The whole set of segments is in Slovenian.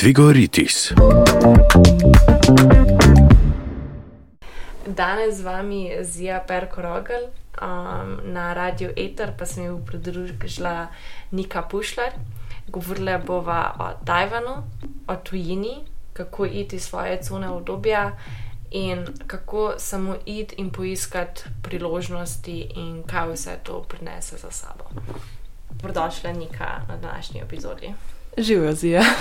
Tvigoritis. Danes z vami je Zija Perkorogel, um, na radiju Eter pa sem jih pridružila Nika Pušler. Govorila bova o Tajvanu, o tujini, kako iti svoje cune obdobja in kako samo iti in poiskati priložnosti in kaj vse to prinese za sabo. Dobrodošla Nika na današnji epizodi. Živijo zija.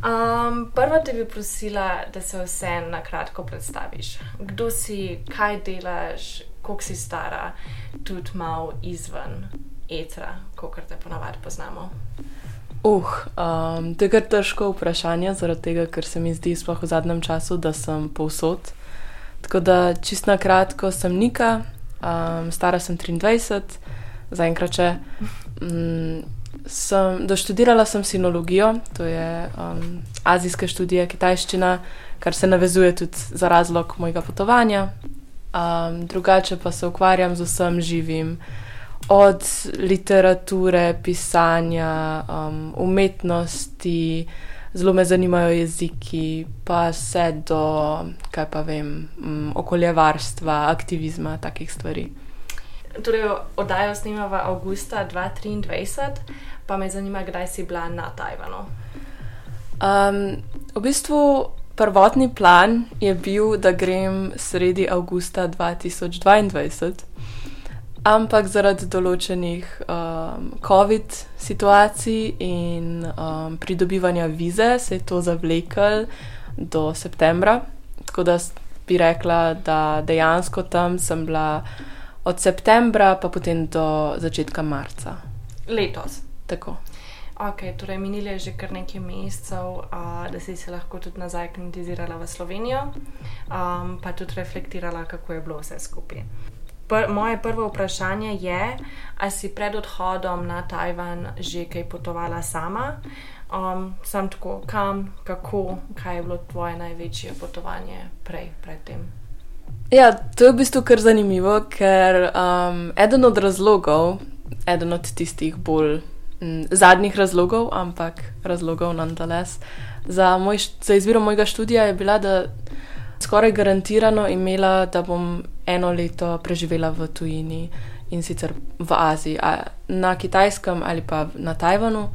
Um, prva te bi prosila, da se vse na kratko predstaviš. Kdo si, kaj delaš, koliko si stara, tudi malo izven etra, kot te ponavadi poznamo. Uh, um, to je kar težko vprašanje, zaradi tega, ker se mi zdi, sploh v zadnjem času, da sem povsod. Tako da, čist na kratko, sem Nika, um, stara sem 23, zaenkrat če. Um, sem, doštudirala sem sinologijo, to je um, azijska študija kitajščina, kar se navezuje tudi za razlog mojega potovanja. Um, drugače pa se ukvarjam z vsem živim, od literature, pisanja, um, umetnosti, zelo me zanimajo jeziki, pa vse do, kaj pa vem, um, okoljevarstva, aktivizma, takih stvari. Torej, oddajo snimamo avgusta 2023, pa me zanima, kdaj si bila na Tajvanu. Um, v bistvu prvotni plan je bil, da grem sredi avgusta 2022, ampak zaradi določenih um, COVID situacij in um, pridobivanja vize se je to zavlekel do septembra. Tako da bi rekla, da dejansko tam sem bila od septembra, pa potem do začetka marca. Letos. Tako. Ok, torej minili je že kar nekaj mesecev, uh, da si se lahko tudi nazaj kandidizirala v Slovenijo, um, pa tudi reflektirala, kako je bilo vse skupaj. Pr moje prvo vprašanje je, ali si pred odhodom na Tajvan že kaj potovala sama? Um, sem tako, kam, kako, kaj je bilo tvoje največje potovanje prej, predtem? Ja, to je v bistvu kar zanimivo, ker um, eden od razlogov, eden od tistih bolj zadnjih razlogov, ampak razlogov nonetheless, za, moj, za izbiro mojega študija je bila, da skoraj garantirano imela, da bom eno leto preživela v tujini in sicer v Aziji, na Kitajskem ali pa na Tajvanu.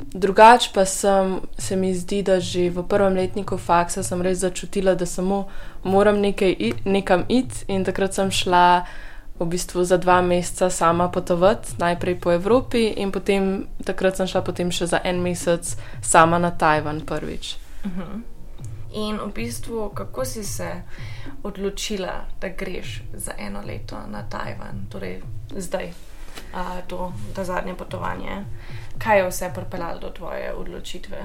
Drugač pa sem, se mi zdi, da že v prvem letniku faksa sem res začutila, da samo moram nekaj, iti in takrat sem šla v bistvu za dva meseca sama potovati, najprej po Evropi in potem takrat sem šla potem še za en mesec sama na Tajvan prvič. Uh -huh. In v bistvu, kako si se odločila, da greš za eno leto na Tajvan, torej zdaj, a, to, to zadnje potovanje? Kaj je vse pripeljalo do tvoje odločitve?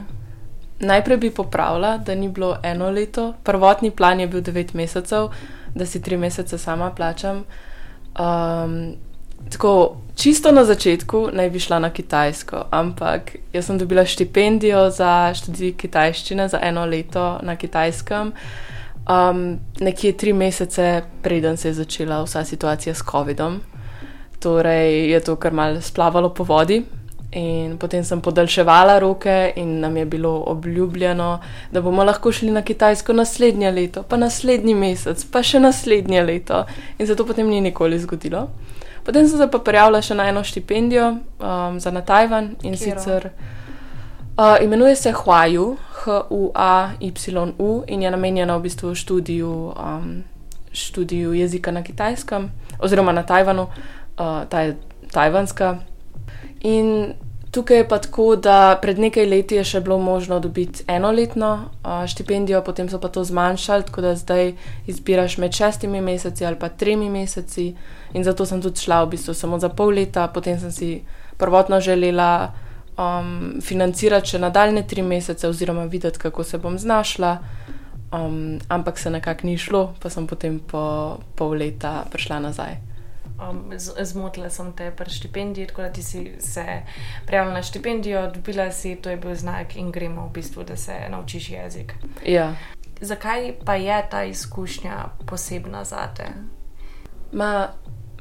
Najprej bi popravila, da ni bilo eno leto. Prvotni plan je bil devet mesecev, da si tri mesece sama plačam. Um, tako, čisto na začetku naj bi šla na Kitajsko, ampak jaz sem dobila štipendijo za študij kitajščine za eno leto na Kitajskem. Um, nekje tri mesece preden se je začela vsa situacija s COVID-om, torej je to kar mal splavalo po vodi. In potem sem podaljševala roke, in nam je bilo obljubljeno, da bomo lahko šli na Kitajsko naslednje leto, pa naslednji mesec, pa še naslednje leto. In se to potem ni nikoli zgodilo. Potem sem se pa prijavila še na eno štipendijo um, za na Tajvan in Kjero? sicer uh, imenuje se Huaju, H-U-A-Y-U in je namenjena v bistvu študiju, um, študiju jezika na Kitajskem oziroma na Tajvanu, uh, ta je tajvanska. In tukaj je pa tako, da pred nekaj leti je še bilo možno dobiti enoletno štipendijo, potem so pa to zmanjšali, tako da zdaj izbiraš med šestimi meseci ali pa tremi meseci. In zato sem tudi šla v bistvu samo za pol leta, potem sem si prvotno želela um, financirati še nadaljne tri mesece oziroma videti, kako se bom znašla. Um, ampak se nekako ni šlo, pa sem potem po pol leta prišla nazaj um, zmotila sem te pri štipendiji, tako da ti si se prijavila na štipendijo, dobila si, to je bil znak in gremo v bistvu, da se naučiš jezik. Ja. Zakaj pa je ta izkušnja posebna za te?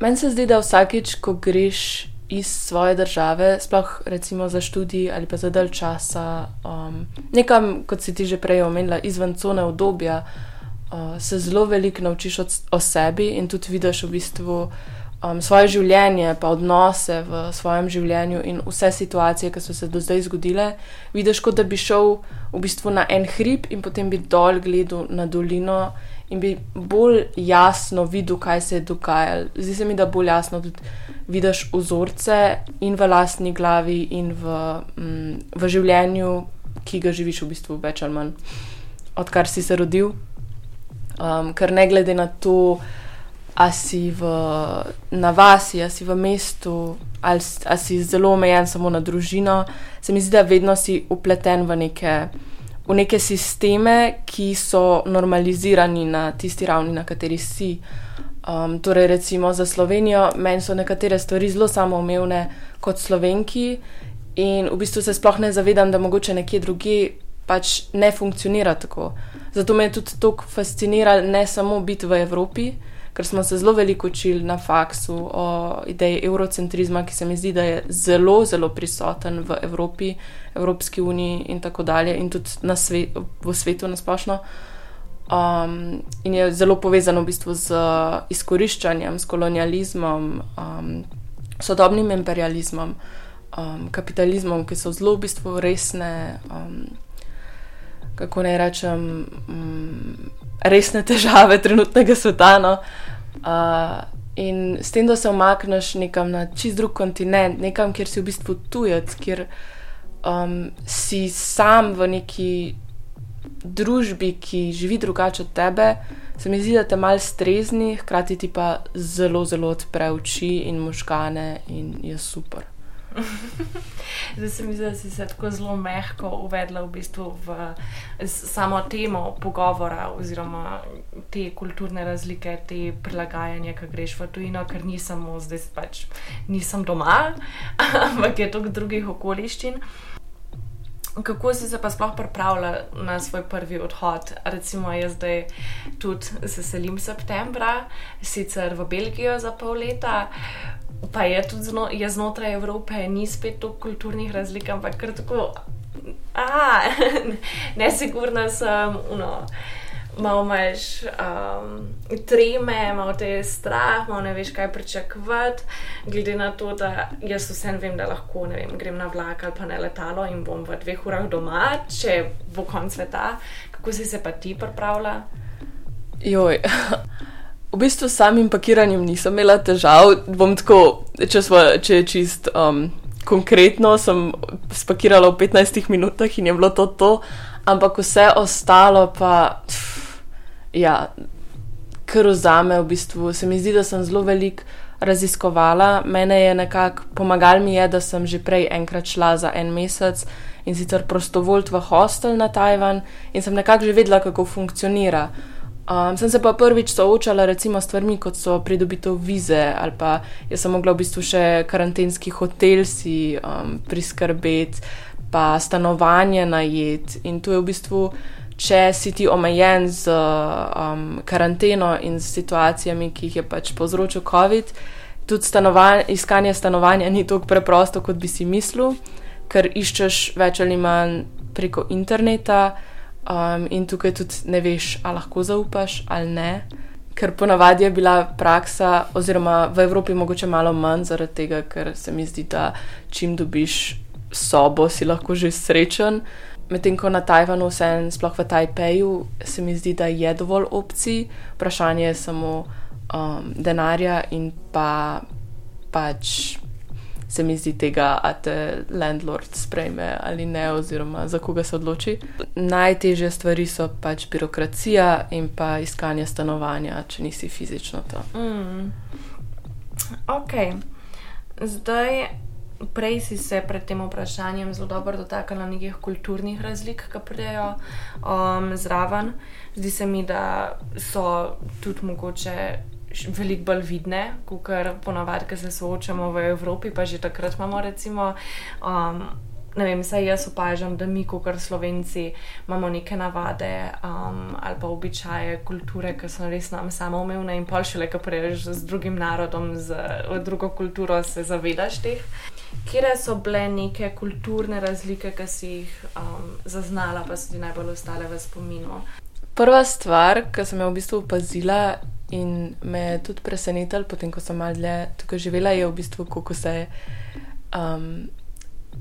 Meni se zdi, da vsakič, ko greš iz svoje države, sploh recimo za študij ali pa za dalj časa, um, nekam, kot si ti že prej omenila, izven cone obdobja, uh, se zelo veliko naučiš o, o sebi in tudi vidiš v bistvu um, svoje življenje, pa odnose v svojem življenju in vse situacije, ki so se do zdaj zgodile. Vidiš, kot da bi šel v bistvu na en hrib in potem bi dol gledal na dolino in bi bolj jasno videl, kaj se je dogajalo. Zdi se mi, da bolj jasno tudi vidiš vzorce in v lastni glavi, in v, mm, v življenju, ki ga živiš v bistvu več ali manj, odkar si se rodil. Um, ker ne glede na to, a si v, na vasi, a si v mestu, ali a si zelo omejen samo na družino, se mi zdi, da vedno si upleten v neke, v neke sisteme, ki so normalizirani na tisti ravni, na kateri si. Um, torej, recimo za Slovenijo, meni so nekatere stvari zelo samoumevne kot slovenki, in v bistvu se sploh ne zavedam, da mogoče nekje druge pač ne funkcionira tako. Zato me je tudi tako fasciniralo ne samo biti v Evropi, ker smo se zelo veliko učili na faksu o ideji eurocentrizma, ki se mi zdi, da je zelo, zelo prisoten v Evropi, Evropski uniji in tako dalje, in tudi svet, v svetu nasplošno. Um, in je zelo povezano v bistvu z izkoriščanjem, s kolonializmom, um, sodobnim imperializmom, um, kapitalizmom, ki so zelo v bistvu resne. Um, kako naj rečem, um, resne težave trenutnega sveta. No? Uh, in s tem, da se omakneš nekam na čist drug kontinent, nekam, kjer si v bistvu tujec, kjer um, si sam v neki družbi, ki živi drugače od tebe, se mi zdi, da te mal strezni, hkrati ti pa zelo, zelo odpre oči in možgane in je super. Zdaj se mi zdi, da si se tako zelo mehko uvedla v, bistvu v samo temo pogovora, oziroma te kulturne razlike, te prilagajanja, ki greš v tujino, ker nisem zdaj pač nisem doma, ampak je toliko drugih okoliščin. Kako si se pa sploh pripravljala na svoj prvi odhod? Recimo, jaz zdaj tudi se selim septembra, sicer v Belgijo za pol leta, pa je tudi zno, je znotraj Evrope, ni spet toliko kulturnih razlik, ampak kar tako, a ne, sigurno sem, no, malo imaš um, treme, malo te je strah, malo ne veš, kaj pričakovati, glede na to, da jaz vsem vem, da lahko vem, grem na vlak ali pa na letalo in bom v dveh urah doma, če bo konc sveta. Kako si se pa ti pripravljala? Joj. V bistvu s samim pakiranjem nisem imela težav. Tako, če, smo, če je čist um, konkretno, sem spakirala v 15 minutah in je bilo to to, ampak vse ostalo pa, pff, ja, kar vzame v bistvu. Se mi zdi, da sem zelo velik raziskovala. Mene je nekako pomagal mi je, da sem že prej enkrat šla za en mesec in sicer prostovoljt v hostel na Tajvan in sem nekako že vedela, kako funkcionira. Um, sem se pa prvič soočala recimo s stvarmi, kot so pridobitev vize ali pa jaz sem mogla v bistvu še karantenski hotel si um, priskrbeti, pa stanovanje najet. In to je v bistvu, če si ti omejen z um, karanteno in s situacijami, ki jih je pač povzročil COVID, tudi stanovanj, iskanje stanovanja ni tako preprosto, kot bi si mislil, ker iščeš več ali manj preko interneta. Um, in tukaj tudi ne veš, ali lahko zaupaš ali ne. Ker ponavadi je bila praksa, oziroma v Evropi mogoče malo manj zaradi tega, ker se mi zdi, da čim dobiš sobo, si lahko že srečen. Medtem ko na Tajvanu, vseeno, sploh v Tajpeju, se mi zdi, da je dovolj opcij, vprašanje je samo um, denarja in pa pač se mi zdi tega, da te landlord sprejme ali ne, oziroma za koga se odloči. Najtežje stvari so pač birokracija in pa iskanje stanovanja, če nisi fizično to. Mm. Ok, zdaj. Prej si se pred tem vprašanjem zelo dobro dotaknila nekih kulturnih razlik, ki pridejo um, zraven. Zdi se mi, da so tudi mogoče veliko bolj vidne, kot ponavadi, ki se soočamo v Evropi, pa že takrat imamo recimo. Um, ne vem, saj jaz opažam, da mi, kot slovenci, imamo neke navade um, ali pa običaje, kulture, ki so res nam samoumevne in pa še le, ki prejš z drugim narodom, z drugo kulturo, se zavedaš teh. Kje so bile neke kulturne razlike, ki si jih um, zaznala, pa so ti najbolj ostale v spominu? Prva stvar, ki sem jo v bistvu opazila in me je tudi presenetila, potem ko sem malo dlje tukaj živela, je v bistvu, kako se je. Um,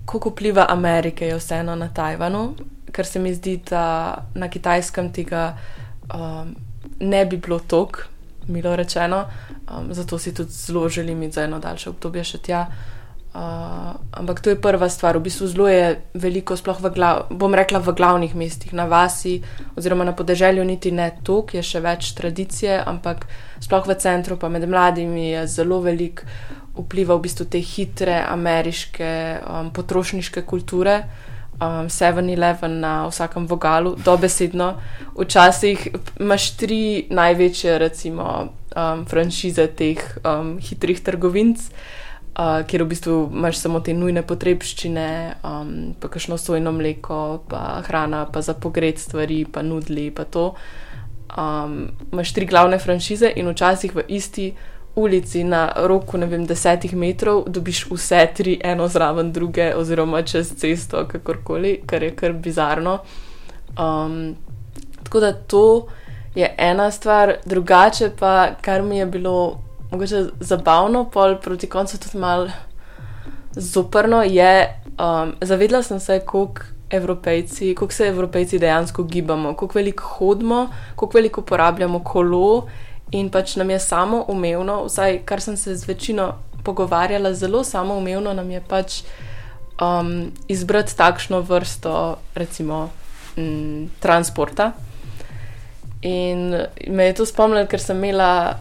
kako vpliva Amerika, je vseeno na Tajvanu, ker se mi zdi, da na kitajskem tega um, ne bi bilo toliko, milo rečeno, um, zato si tudi zelo želim iti za eno daljše obdobje še tja. Ampak to je prva stvar, v bistvu zelo je veliko, sploh v, glav, bom rekla, v glavnih mestih, na vasi, oziroma na podeželju, niti ne toliko, je še več tradicije, ampak sploh v centru, pa med mladimi je zelo velik vpliva v bistvu te hitre ameriške um, potrošniške kulture. Um, 7-Eleven na vsakem vogalu, dobesedno. Včasih imaš tri največje, recimo, um, franšize teh um, hitrih trgovinic, uh, kjer v bistvu imaš samo te nujne potrebščine, um, pa kakšno sojno mleko, pa hrana, pa za pogret stvari, pa nudli, pa to. Um, imaš tri glavne franšize in včasih v isti ulici na roku, ne vem, desetih metrov, dobiš vse tri, eno zraven druge, oziroma čez cesto, kakorkoli, kar je kar bizarno. Um, tako da to je ena stvar, drugače pa, kar mi je bilo mogoče zabavno, pol proti koncu tudi malo zoprno, je, um, zavedla sem se, koliko. Evropejci, kako se evropejci dejansko gibamo, kako veliko hodimo, kako veliko uporabljamo kolo in pač nam je samo umevno, vsaj kar sem se z večino pogovarjala, zelo samo umevno nam je pač um, izbrati takšno vrsto, recimo, m, mm, transporta. In me je to spomnilo, ker sem imela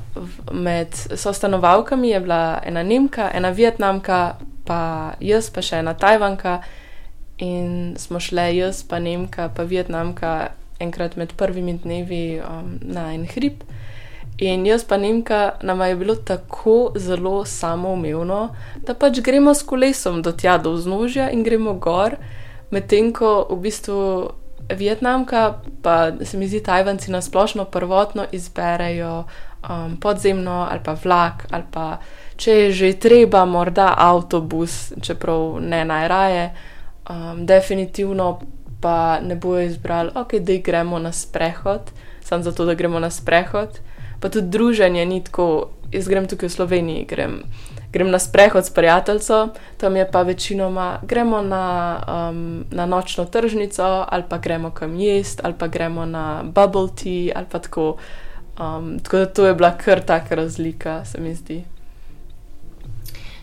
med sostanovalkami, je bila ena Nemka, ena Vietnamka, pa jaz, pa še ena Tajvanka. In smo šle jaz, pa Nemka, pa Vietnamka, enkrat med prvimi dnevi um, na en hrib. In jaz pa Nemka, nam je bilo tako zelo samoumevno, da pač gremo s kolesom do tja, do vznožja in gremo gor, medtem ko v bistvu Vietnamka, pa se mi zdi, Tajvanci na splošno prvotno izberejo um, podzemno ali pa vlak, ali pa če je že treba, morda avtobus, čeprav ne najraje, um, definitivno pa ne bojo izbrali, ok, da gremo na sprehod, samo zato, da gremo na sprehod pa tudi druženje ni tako. Jaz grem tukaj v Sloveniji, grem, grem na sprehod s prijateljem, tam je pa večinoma gremo na, um, na nočno tržnico, ali pa gremo kam jesti, ali pa gremo na bubble tea, ali pa tako. Um, tako da to je bila kar taka razlika, se mi zdi.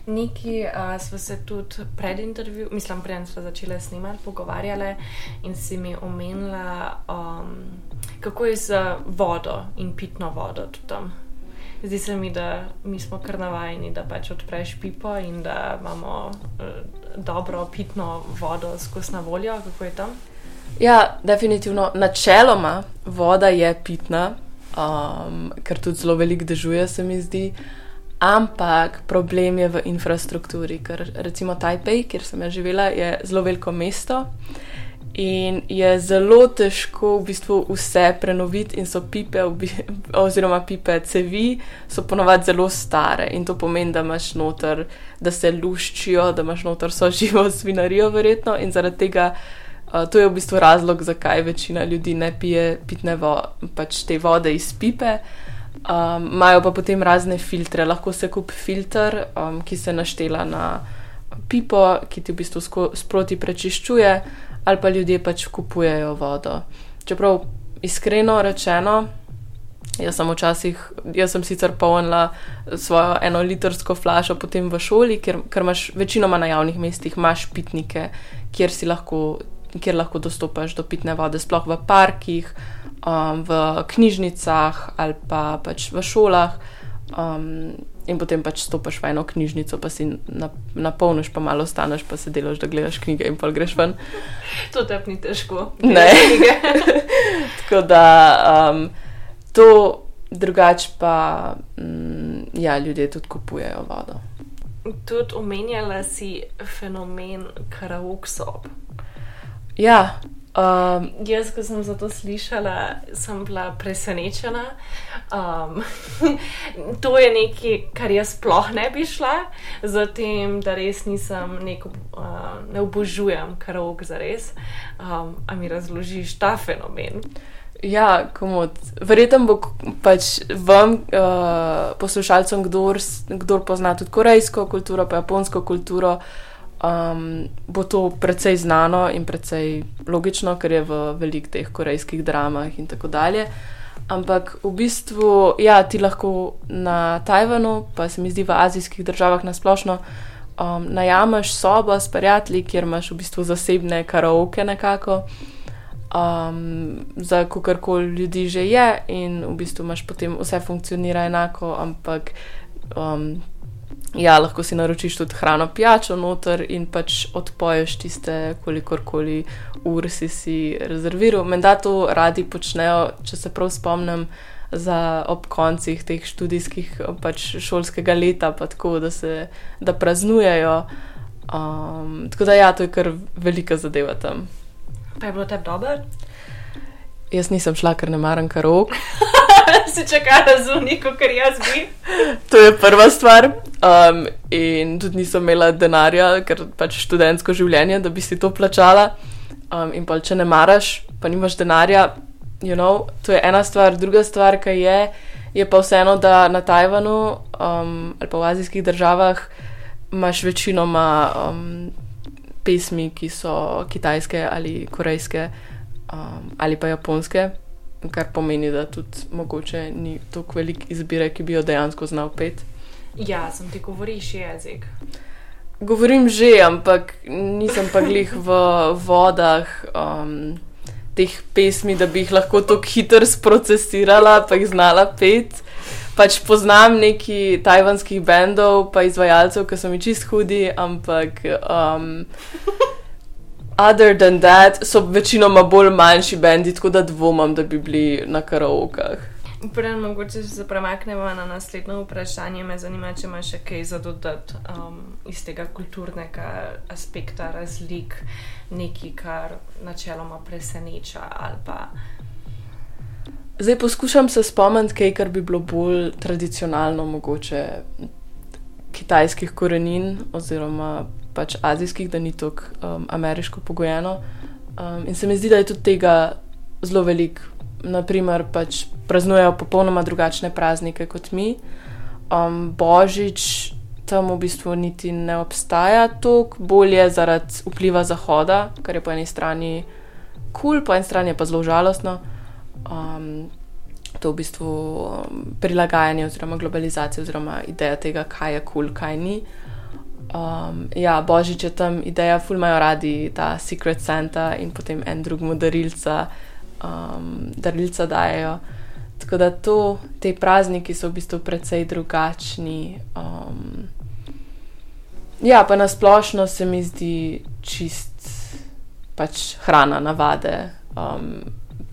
Neki uh, smo se tudi pred intervjujem, mislim, prej smo začeli snimati, pogovarjali in si mi omenila. Um, kako je z vodo in pitno vodo tam. Zdi se mi, da mi smo kar navajeni, da pač odpreš pipo in da imamo uh, dobro pitno vodo skozi na voljo. Kako je tam? Ja, definitivno. Načeloma voda je pitna, um, ker tudi zelo veliko dežuje, se mi zdi. Ampak problem je v infrastrukturi, ker recimo Tajpej, kjer sem ja živela, je zelo veliko mesto. In je zelo težko v bistvu vse prenoviti, in so pipe, oziroma pipe cevi, so ponovadi zelo stare. In to pomeni, da imaš noter, da se luščijo, da imaš noter so živo svinarijo, verjetno. In zaradi tega, uh, to je v bistvu razlog, zakaj večina ljudi ne pije pitne vode, pač te vode iz pipe. Imajo um, pa potem razne filtre, lahko se kupi filter, um, ki se naštela na pipo, ki ti v bistvu sproti prečiščuje ali pa ljudje pač kupujejo vodo. Čeprav iskreno rečeno, jaz sem včasih, jaz sem sicer polnila svojo enolitrsko flašo potem v šoli, ker, ker imaš večinoma na javnih mestih, imaš pitnike, kjer si lahko. Kjer lahko dostopaš do pitne vode, sploh v parkih, um, v knjižnicah ali pa pač v šolah. Um, in potem pač stopiš v eno knjižnico, pa si napolniš, pa malo ostaneš, pa se delaš, da gledaš knjige in pa greš ven. To te ni težko. Ne. Tako da um, to drugače pa, mm, ja, ljudje tudi kupujejo vodo. tudi omenjala si fenomen karaoke sob. Ja, um, Jaz, ko sem za to slišala, sem bila presenečena. Um, to je nekaj, kar jaz sploh ne bi šla, zatem, da res nisem neko, uh, ne obožujem karaoke za res. Um, a mi razložiš ta fenomen? ja komod. Verjetno bo pač vam, uh, poslušalcem, kdor pozna tudi korejsko kulturo, pa japonsko kulturo, um, bo to precej znano in precej logično, ker je v velikih teh korejskih dramah in tako dalje. Ampak v bistvu, ja, ti lahko na Tajvanu, pa se mi zdi v azijskih državah nasplošno, um, najameš sobo s prijatelji, kjer imaš v bistvu zasebne karaoke nekako. Um, za kakorkoli ljudi že je, in v bistvu imaš potem vse funkcionira enako, ampak um, ja, lahko si naročiš tudi hrano, pijačo noter in pač odpoješ tiste, kolikorkoli ur si si rezerviral. Menda to radi počnejo, če se prav spomnim, za ob koncih teh študijskih, pač šolskega leta, pa tako, da se da praznujejo. Um, tako da ja, to je kar velika zadeva tam. Pa je bilo tebi dobro? Jaz nisem šla, ker ne maram karok. si čakala zunaj, kot jaz bi. To je prva stvar. Um, in tudi nisem imela denarja, ker pač študentsko življenje, da bi si to plačala. Um, in pa če ne maraš, pa nimaš denarja, you know, to je ena stvar. Druga stvar, ki je, je pa vseeno, da na Tajvanu um, ali pa v azijskih državah imaš večinoma um, pesmi, ki so kitajske ali korejske um, ali pa japonske. Kar pomeni, da tudi mogoče ni tako velik izbire, ki bi jo dejansko znal pet. Ja, sem ti govoriš jezik. Govorim že, ampak nisem pa glih v vodah um, teh pesmi, da bi jih lahko tako hitro sprocesirala, pa jih znala pet. Pač poznam neki tajvanskih bendov, pa izvajalcev, ki so mi čist hudi, ampak um, other than that so večinoma bolj manjši bendi, tako da dvomim, da bi bili na karaokah. Prej mogoče se premaknemo na naslednje vprašanje. Me zanima, če imaš še kaj za dodati um, iz tega kulturnega aspekta, razlik, nekaj, kar načeloma preseneča. ali Pa... Zdaj poskušam se spomniti kaj, kar bi bilo bolj tradicionalno, mogoče kitajskih korenin oziroma pač azijskih, da ni tako um, ameriško pogojeno. Um, in se mi zdi, da je tudi tega zelo veliko. Naprimer, pač praznujejo popolnoma drugačne praznike kot mi. Um, Božič tam v bistvu niti ne obstaja toliko, bolje zaradi vpliva Zahoda, kar je po eni strani kul, cool, po eni strani je pa zelo žalostno. Um, to v bistvu um, prilagajanje oziroma globalizacija oziroma ideja tega, kaj je kul, cool, kaj ni. Um, ja, Božič je tam ideja, ful imajo radi ta Secret Santa in potem en drugemu darilca, um, darilca dajo. Tako da to, te prazniki so v bistvu precej drugačni. Um, ja, pa nasplošno se mi zdi čist pač hrana, navade. Um,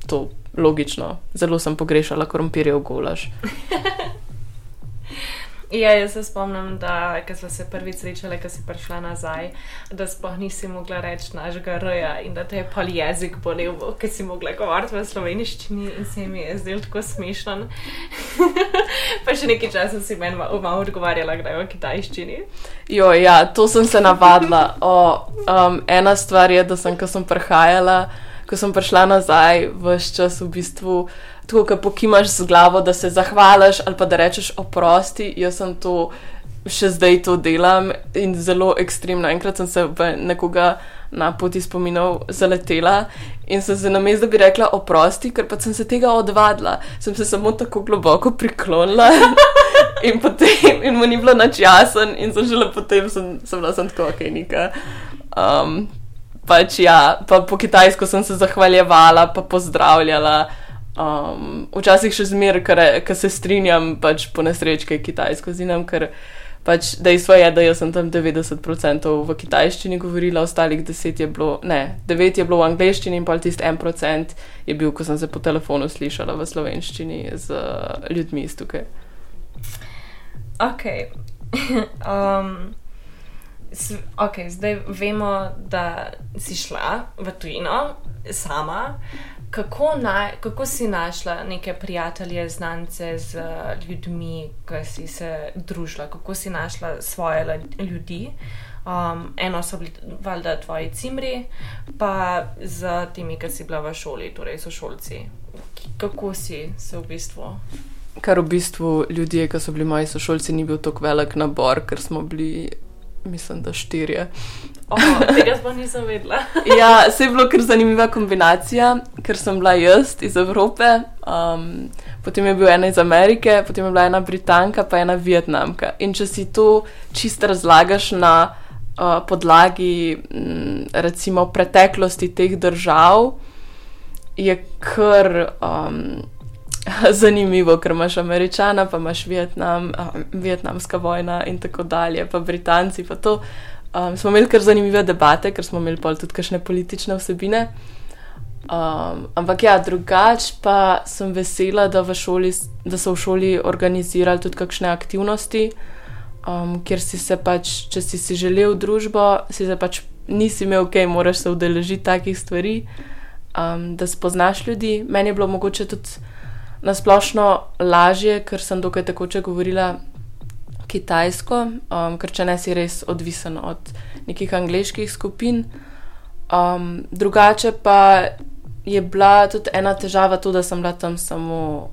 to logično. Zelo sem pogrešala krompirjev golaž. Ja, jaz se spomnim, da smo se prvič srečali, ko si prišla nazaj, da sploh nisi mogla reči našega roja in da te je pol jezik bolel, ker si mogla govoriti v slovenščini in se mi je zdel tako smešen. pa še nekaj časa si meni malo odgovarjala, kdaj v kitajščini. Jo, ja, to sem se navadila. O, um, ena stvar je, da sem, ko sem prihajala, ko sem prišla nazaj, vse čas v bistvu tako, ko pokimaš z glavo, da se zahvališ ali pa da rečeš oprosti. Jaz sem to še zdaj to delam in zelo ekstremno. Enkrat sem se v nekoga na poti spominov zaletela in sem se namest, da bi rekla oprosti, ker pa sem se tega odvadila, sem se samo tako globoko priklonila. In potem, in mu ni bilo nič jasen, in sem želela potem, sem, sem bila sem tako, ok, nika. Um, pač ja, pa po kitajsko sem se zahvaljevala, pa pozdravljala. Um, včasih še zmeraj, ker se strinjam, pač po nesrečki kitajsko zinam, ker pač dejstvo je, da sem tam 90% v kitajščini govorila, ostalih 10 je bilo, ne, 9 je bilo v angleščini in pa tisti 1% je bil, ko sem se po telefonu slišala v slovenščini z uh, ljudmi iz tukaj. Ok. um, s- ok, zdaj vemo, da si šla v tujino sama. Kako, na, kako si našla neke prijatelje, znance z uh, ljudmi, ki si se družila, kako si našla svoje ljudi? Um, eno so bili valjda tvoji cimri, pa z temi, ki si bila v šoli, torej sošolci. Kako si se v bistvu? Kar v bistvu ljudje, ki so bili moji sošolci, ni bil tako velik nabor, ker smo bili, mislim, da štirje. Oh, tega sploh nisem vedela. Ja, se je bilo kar zanimiva kombinacija, ker sem bila jaz iz Evrope, um, potem je bil ena iz Amerike, potem je bila ena Britanka, pa ena Vietnamka. In če si to čisto razlagaš na uh, podlagi m, recimo preteklosti teh držav, je kar um, zanimivo, ker imaš Američana, pa imaš Vietnam, uh, Vietnamska vojna in tako dalje, pa Britanci, pa to. Um, smo imeli kar zanimive debate, ker smo imeli tudi kakšne politične vsebine. Um, ampak ja, drugače pa sem vesela, da, v šoli, da so v šoli organizirali tudi kakšne aktivnosti, um, kjer si se pač, če si si želel družbo, si se pač nisi imel, ok, moraš se udeležiti takih stvari, um, da spoznaš ljudi. Meni je bilo mogoče tudi nasplošno lažje, ker sem dokaj tekoče govorila kitajsko, um, ker če ne si res odvisen od nekih angliških skupin. Um, drugače pa je bila tudi ena težava to, da sem bila tam samo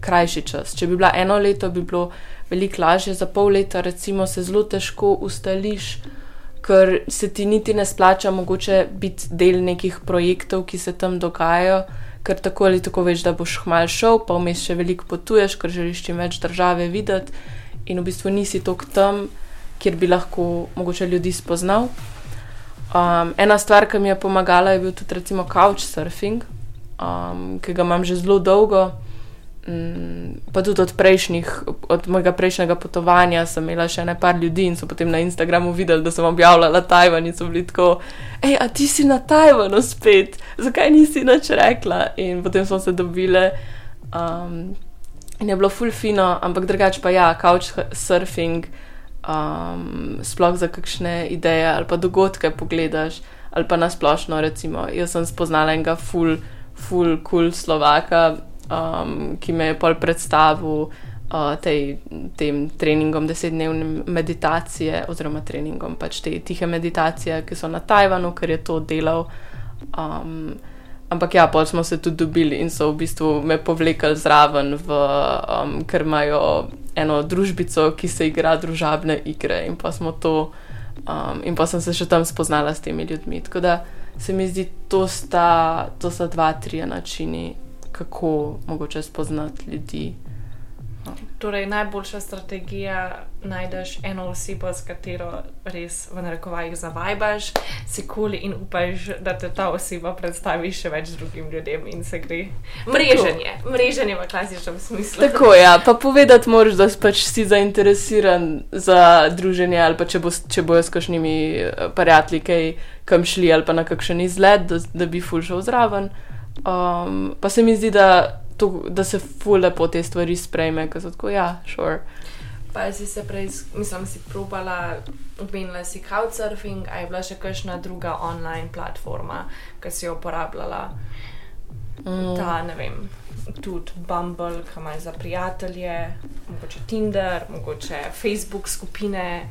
krajši čas. Če bi bila eno leto, bi bilo veliko lažje, za pol leta recimo se zelo težko ustališ, ker se ti niti ne splača mogoče biti del nekih projektov, ki se tam dogajajo. Ker tako ali tako veš, da boš hmal šel, pa vmes še veliko potuješ, ker želiš čim več države videti, in v bistvu nisi tok tam, kjer bi lahko mogoče ljudi spoznal. Um, ena stvar, ki mi je pomagala, je bil tudi recimo couchsurfing, um, ki ga imam že zelo dolgo. Um, pa tudi od, prejšnjih, od mojega prejšnjega potovanja sem imela še nekaj ljudi in so potem na Instagramu videli, da sem objavljala Tajvan in so bili tako, hej, a ti si na Tajvanu spet, zakaj nisi nič rekla? In potem smo se dobile. Um, In je bilo ful fino, ampak drugače pa ja, couchsurfing, um, sploh za kakšne ideje ali pa dogodke pogledaš, ali pa nasplošno, recimo, jaz sem spoznala enega ful, ful, cool Slovaka, um, ki me je pol predstavil uh, tej, tem treningom, desetdnevnim meditacije, oziroma treningom pač te tihe meditacije, ki so na Tajvanu, ker je to delal. Um, Ampak ja, pol smo se tudi dobili in so v bistvu me povlekli zraven, v, um, ker imajo eno družbico, ki se igra družabne igre in pa smo to, um, in pa sem se še tam spoznala s temi ljudmi. Tako da se mi zdi, to sta, to sta dva, tri načini, kako mogoče spoznati ljudi. Torej, najboljša strategija najdeš eno osebo, s katero res v narekovajih zavajbaš, si kuli in upaš, da te ta oseba predstavi še več drugim ljudem in se gre. Mreženje, mreženje v klasičnem smislu. Tako je, ja. pa povedati moraš, da pač si zainteresiran za druženje ali pa če, bo, če bojo s kakšnimi eh, prijatelji kaj kam šli ali pa na kakšen izlet, da, da bi ful šel zraven. Um, pa se mi zdi, da to, da se fule po te stvari sprejme, ker so tako, ja, sure. Pa si se prej, mislim, si probala, omenila si couchsurfing, a je bila še kakšna druga online platforma, ki si jo uporabljala? Mm. Ta, ne vem, tudi Bumble, ki ima za prijatelje, mogoče Tinder, mogoče Facebook skupine.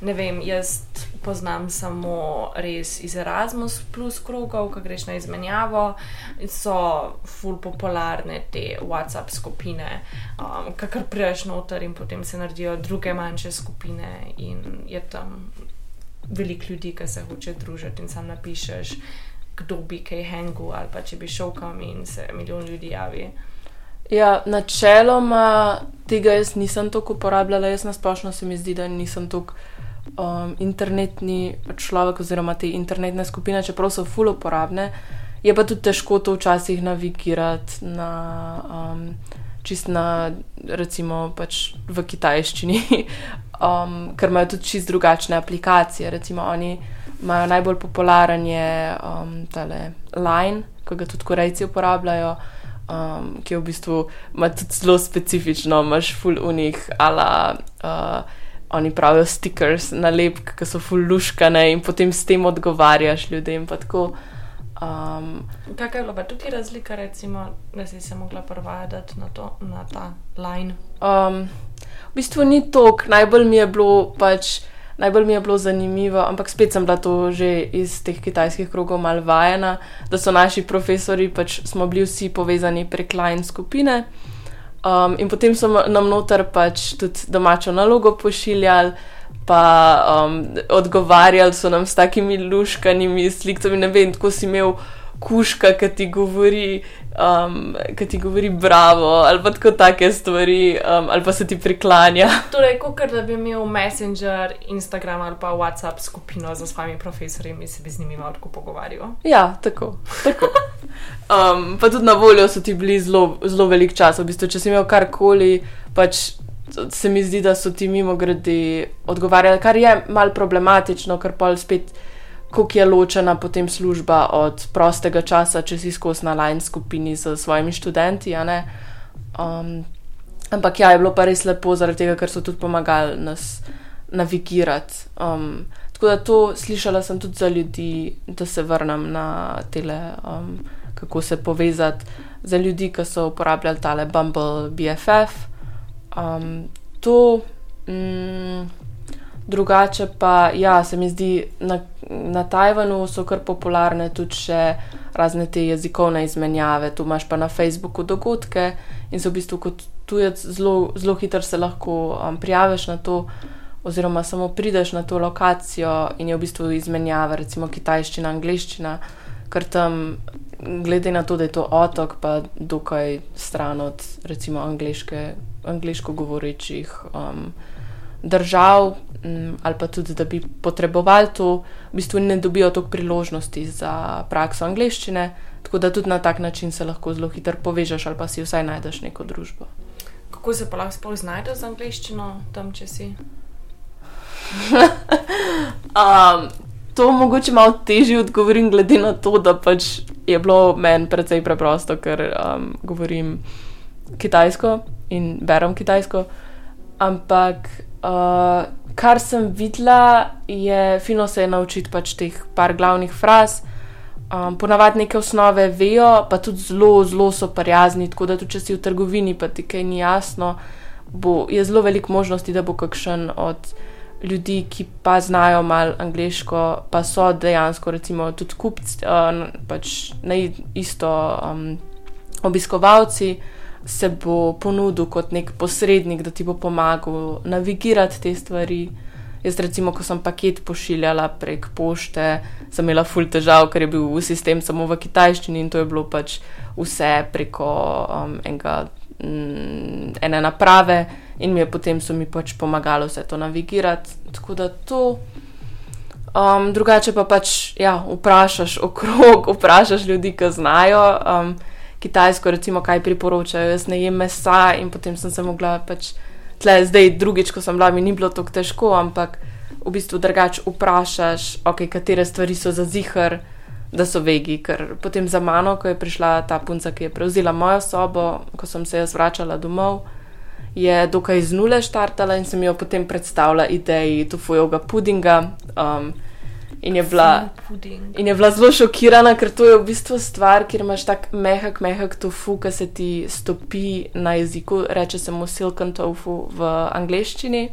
Ne vem, jaz poznam samo res iz Erasmus, plus krogov, ki greš na izmenjavo. So ful popularne te WhatsApp skupine, um, kar priješ noter in potem se naredijo druge manjše skupine, in je tam veliko ljudi, ki se hoče družiti in sam napišeš, kdo bi kaj hengu ali pa če bi šel kam in se milijon ljudi javi. Ja, načeloma tega jaz nisem toliko uporabljala, jaz nasplošno se mi zdi, da nisem toliko um, internetni človek oziroma te internetne skupine, čeprav so full uporabne, je pa tudi težko to včasih navigirati na. Um, Čist na, recimo, pač v kitajščini, um, ker imajo tudi čist drugačne aplikacije. Recimo, oni imajo najbolj popularen je um, tale Line, ki ga tudi Korejci uporabljajo, um, ki je v bistvu tudi zelo specifično, imaš full unih, ala. Uh, oni pravijo stickers, nalepke, ki so fulluškane in potem s tem odgovarjaš ljudem. Um, Kaj je bilo pa tukaj razlika, recimo, da si se mogla prvajati na, na ta line? Um, v bistvu ni tok, najbolj mi je bilo pač. Najbolj mi je bilo zanimivo, ampak spet sem bila to že iz teh kitajskih krogov mal vajena, da so naši profesori, pač smo bili vsi povezani prek line skupine. Um, in potem so nam noter pač tudi domačo nalogo pošiljali, pa um, odgovarjali so nam s takimi luškanimi slikami. Ne vem, tako si imel kuška, ki ti govori, um, ki ti govori bravo, ali pa tako take stvari, um, ali pa se ti priklanja. Torej, kot da bi imel Messenger, Instagram ali pa WhatsApp skupino za svojimi profesorji in se bi z njimi malo pogovarjal. Ja, tako. tako. Um, pa tudi na voljo so ti bili zelo velik čas, v bistvu, če si imel karkoli, pač. Se mi zdi, da so ti mimo grede odgovarjali, kar je mal problematično, ker pa spet kako je ločena potem služba od prostega časa, če si skozi na line skupini z svojimi študenti. Um, ampak ja, je bilo pa res lepo, zaradi tega, ker so tudi pomagali nas navigirati. Um, tako da to slišala sem tudi za ljudi, da se vrnem na tele, um, kako se povezati za ljudi, ki so uporabljali tale Bumble BFF. Um, to. Mm, drugače pa, ja, se mi zdi, na, na Tajvanu so kar popularne tudi še razne te jezikovne izmenjave. Tu imaš pa na Facebooku dogodke in se v bistvu kot tujec zelo hitro se lahko um, prijaviš na to, oziroma samo prideš na to lokacijo in je v bistvu izmenjava, recimo kitajščina, angliščina, ker tam, glede na to, da je to otok, pa dokaj stran od recimo angliško govorečih. Um, držav, mm, ali pa tudi, da bi potrebovali to, v bistvu ne dobijo toliko priložnosti za prakso angleščine, tako da tudi na tak način se lahko zelo hitro povežeš ali pa si vsaj najdeš neko družbo. Kako se pa lahko sploh znajdeš z angleščino tam, če si? um, to mogoče malo težje odgovorim, glede na to, da pač je bilo meni precej preprosto, ker um, govorim kitajsko in berem kitajsko. Ampak Uh, kar sem videla, je fino se je naučiti pač teh par glavnih fraz. Um, ponavadi neke osnove vejo, pa tudi zelo, zelo so prijazni. Tako da, tudi če si v trgovini, pa ti kaj ni jasno, bo, je zelo veliko možnosti, da bo kakšen od ljudi, ki pa znajo malo angliško, pa so dejansko, recimo, tudi kupci, uh, pač na isto um, obiskovalci se bo ponudil kot nek posrednik, da ti bo pomagal navigirati te stvari. Jaz, recimo, ko sem paket pošiljala prek pošte, sem imela ful težav, ker je bil v sistem samo v kitajščini in to je bilo pač vse preko um, enega, mm, ene naprave in mi je potem so mi pač pomagalo vse to navigirati. Tako da to. Um, drugače pa pač, ja, vprašaš okrog, vprašaš ljudi, ki znajo. Um, Kitajsko, recimo, kaj priporočajo. Jaz ne jem mesa in potem sem se mogla pač tle, zdaj drugič, ko sem bila, mi ni bilo tako težko, ampak v bistvu drugače vprašaš, okay, katere stvari so za zihar, da so vegi. Ker potem za mano, ko je prišla ta punca, ki je prevzela mojo sobo, ko sem se jaz vračala domov. Je dokaj iz nule štartala in sem jo potem predstavila ideji tufojega pudinga. Um, In je, bila, in je bila zelo šokirana, ker to je v bistvu stvar, kjer imaš tako mehak, mehak tofu, ki se ti stopi na jeziku, reče se mu silken tofu v angleščini.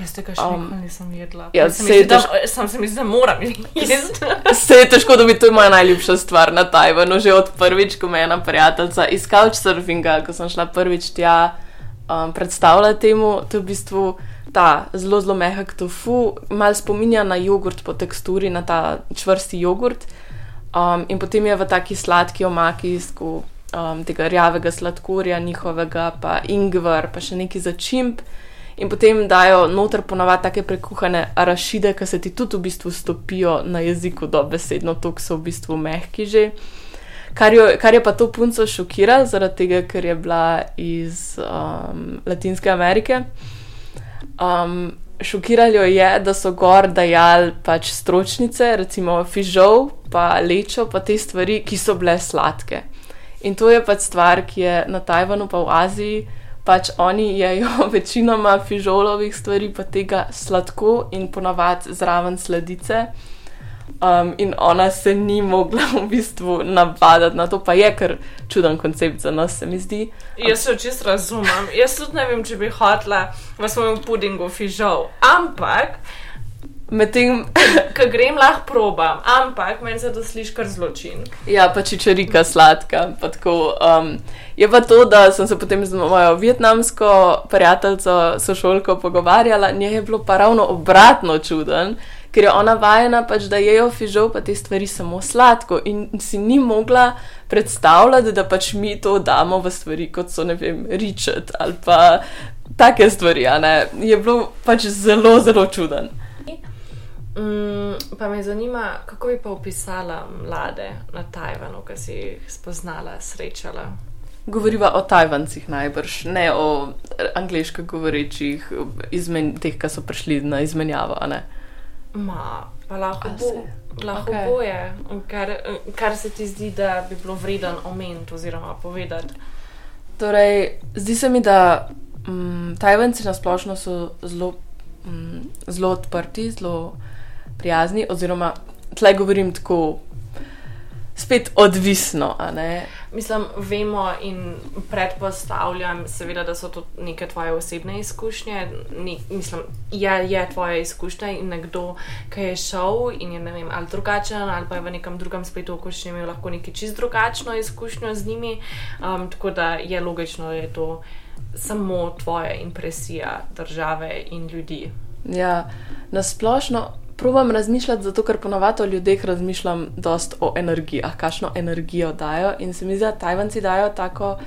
Jaz tega še um, nisem jedla. Ja, se je težko, sam sem mislila, da moram jesti. Se je težko, da bi to moja najljubša stvar na Tajvanu, že od prvič, ko me je ena prijateljica iz Couchsurfinga, ko sem šla prvič tja um, predstavljati temu, to je v bistvu ta zelo, zelo mehak tofu, malo spominja na jogurt po teksturi, na ta čvrsti jogurt. Um, in potem je v taki sladki omaki, sku, um, tega rjavega sladkorja, njihovega, pa ingver, pa še neki začimb. In potem dajo noter ponovadi take prekuhane arašide, ki se ti tudi v bistvu stopijo na jeziku, dobesedno, to so v bistvu mehki že. Kar, jo, kar je pa to punco šokiralo, zaradi tega, ker je bila iz um, Latinske Amerike. Um, šokiralo je, da so gor dajali pač stročnice, recimo fižol, pa lečo, pa te stvari, ki so bile sladke. In to je pač stvar, ki je na Tajvanu, pa v Aziji, pač oni jejo večinoma fižolovih stvari, pa tega sladko in ponavadi zraven sledice. Um, in ona se ni mogla v bistvu navaditi na to, pa je kar čuden koncept za nas, se mi zdi. Jaz se čisto razumem. Jaz tudi ne vem, če bi hotla v svojem pudingu fižol. Ampak Medtem, ko grem, lahko probam, ampak meni se to sliši kar zločin. ja, pa čičarika sladka. Pa tako, um, je pa to, da sem se potem z mojo vietnamsko prijateljico, sošolko pogovarjala, njej je bilo pa ravno obratno čuden. Ker je ona vajena, pač, da jejo fižol, pa te stvari samo sladko, in si ni mogla predstavljati, da pač mi to damo v stvari, kot so ne vem, ričet ali pa take stvari. Je bilo pač zelo, zelo čuden. Mm, pa me zanima, kako bi pa opisala mlade na Tajvanu, ki si jih spoznala, srečala. Govoriva o Tajvancih najbrž, ne o angliško govorečih, izmen, teh, ki so prišli na izmenjavo. ne. Ma, pa lahko, A bo, lahko okay. boje, kar, kar se ti zdi, da bi bilo vreden omeniti oziroma povedati. Torej, zdi se mi, da um, Tajvanci na splošno so zelo, um, zelo odprti, zelo prijazni, oziroma tle govorim tako, spet odvisno. ne. Mislim, vemo in predpostavljam, seveda, da so to neke tvoje osebne izkušnje. Ni, mislim, je, je tvoja izkušnja in nekdo, ki je šel in je ne vem, ali drugačen, ali pa je v nekem drugem spletu okoliščin imel lahko neki čist drugačno izkušnjo z njimi. Um, tako da je logično, da je to samo tvoja impresija države in ljudi. Ja, na probujem razmišljati, zato ker ponovadi o ljudeh razmišljam dost o energijah, kakšno energijo dajo. In se mi zdi, da Tajvanci dajo tako,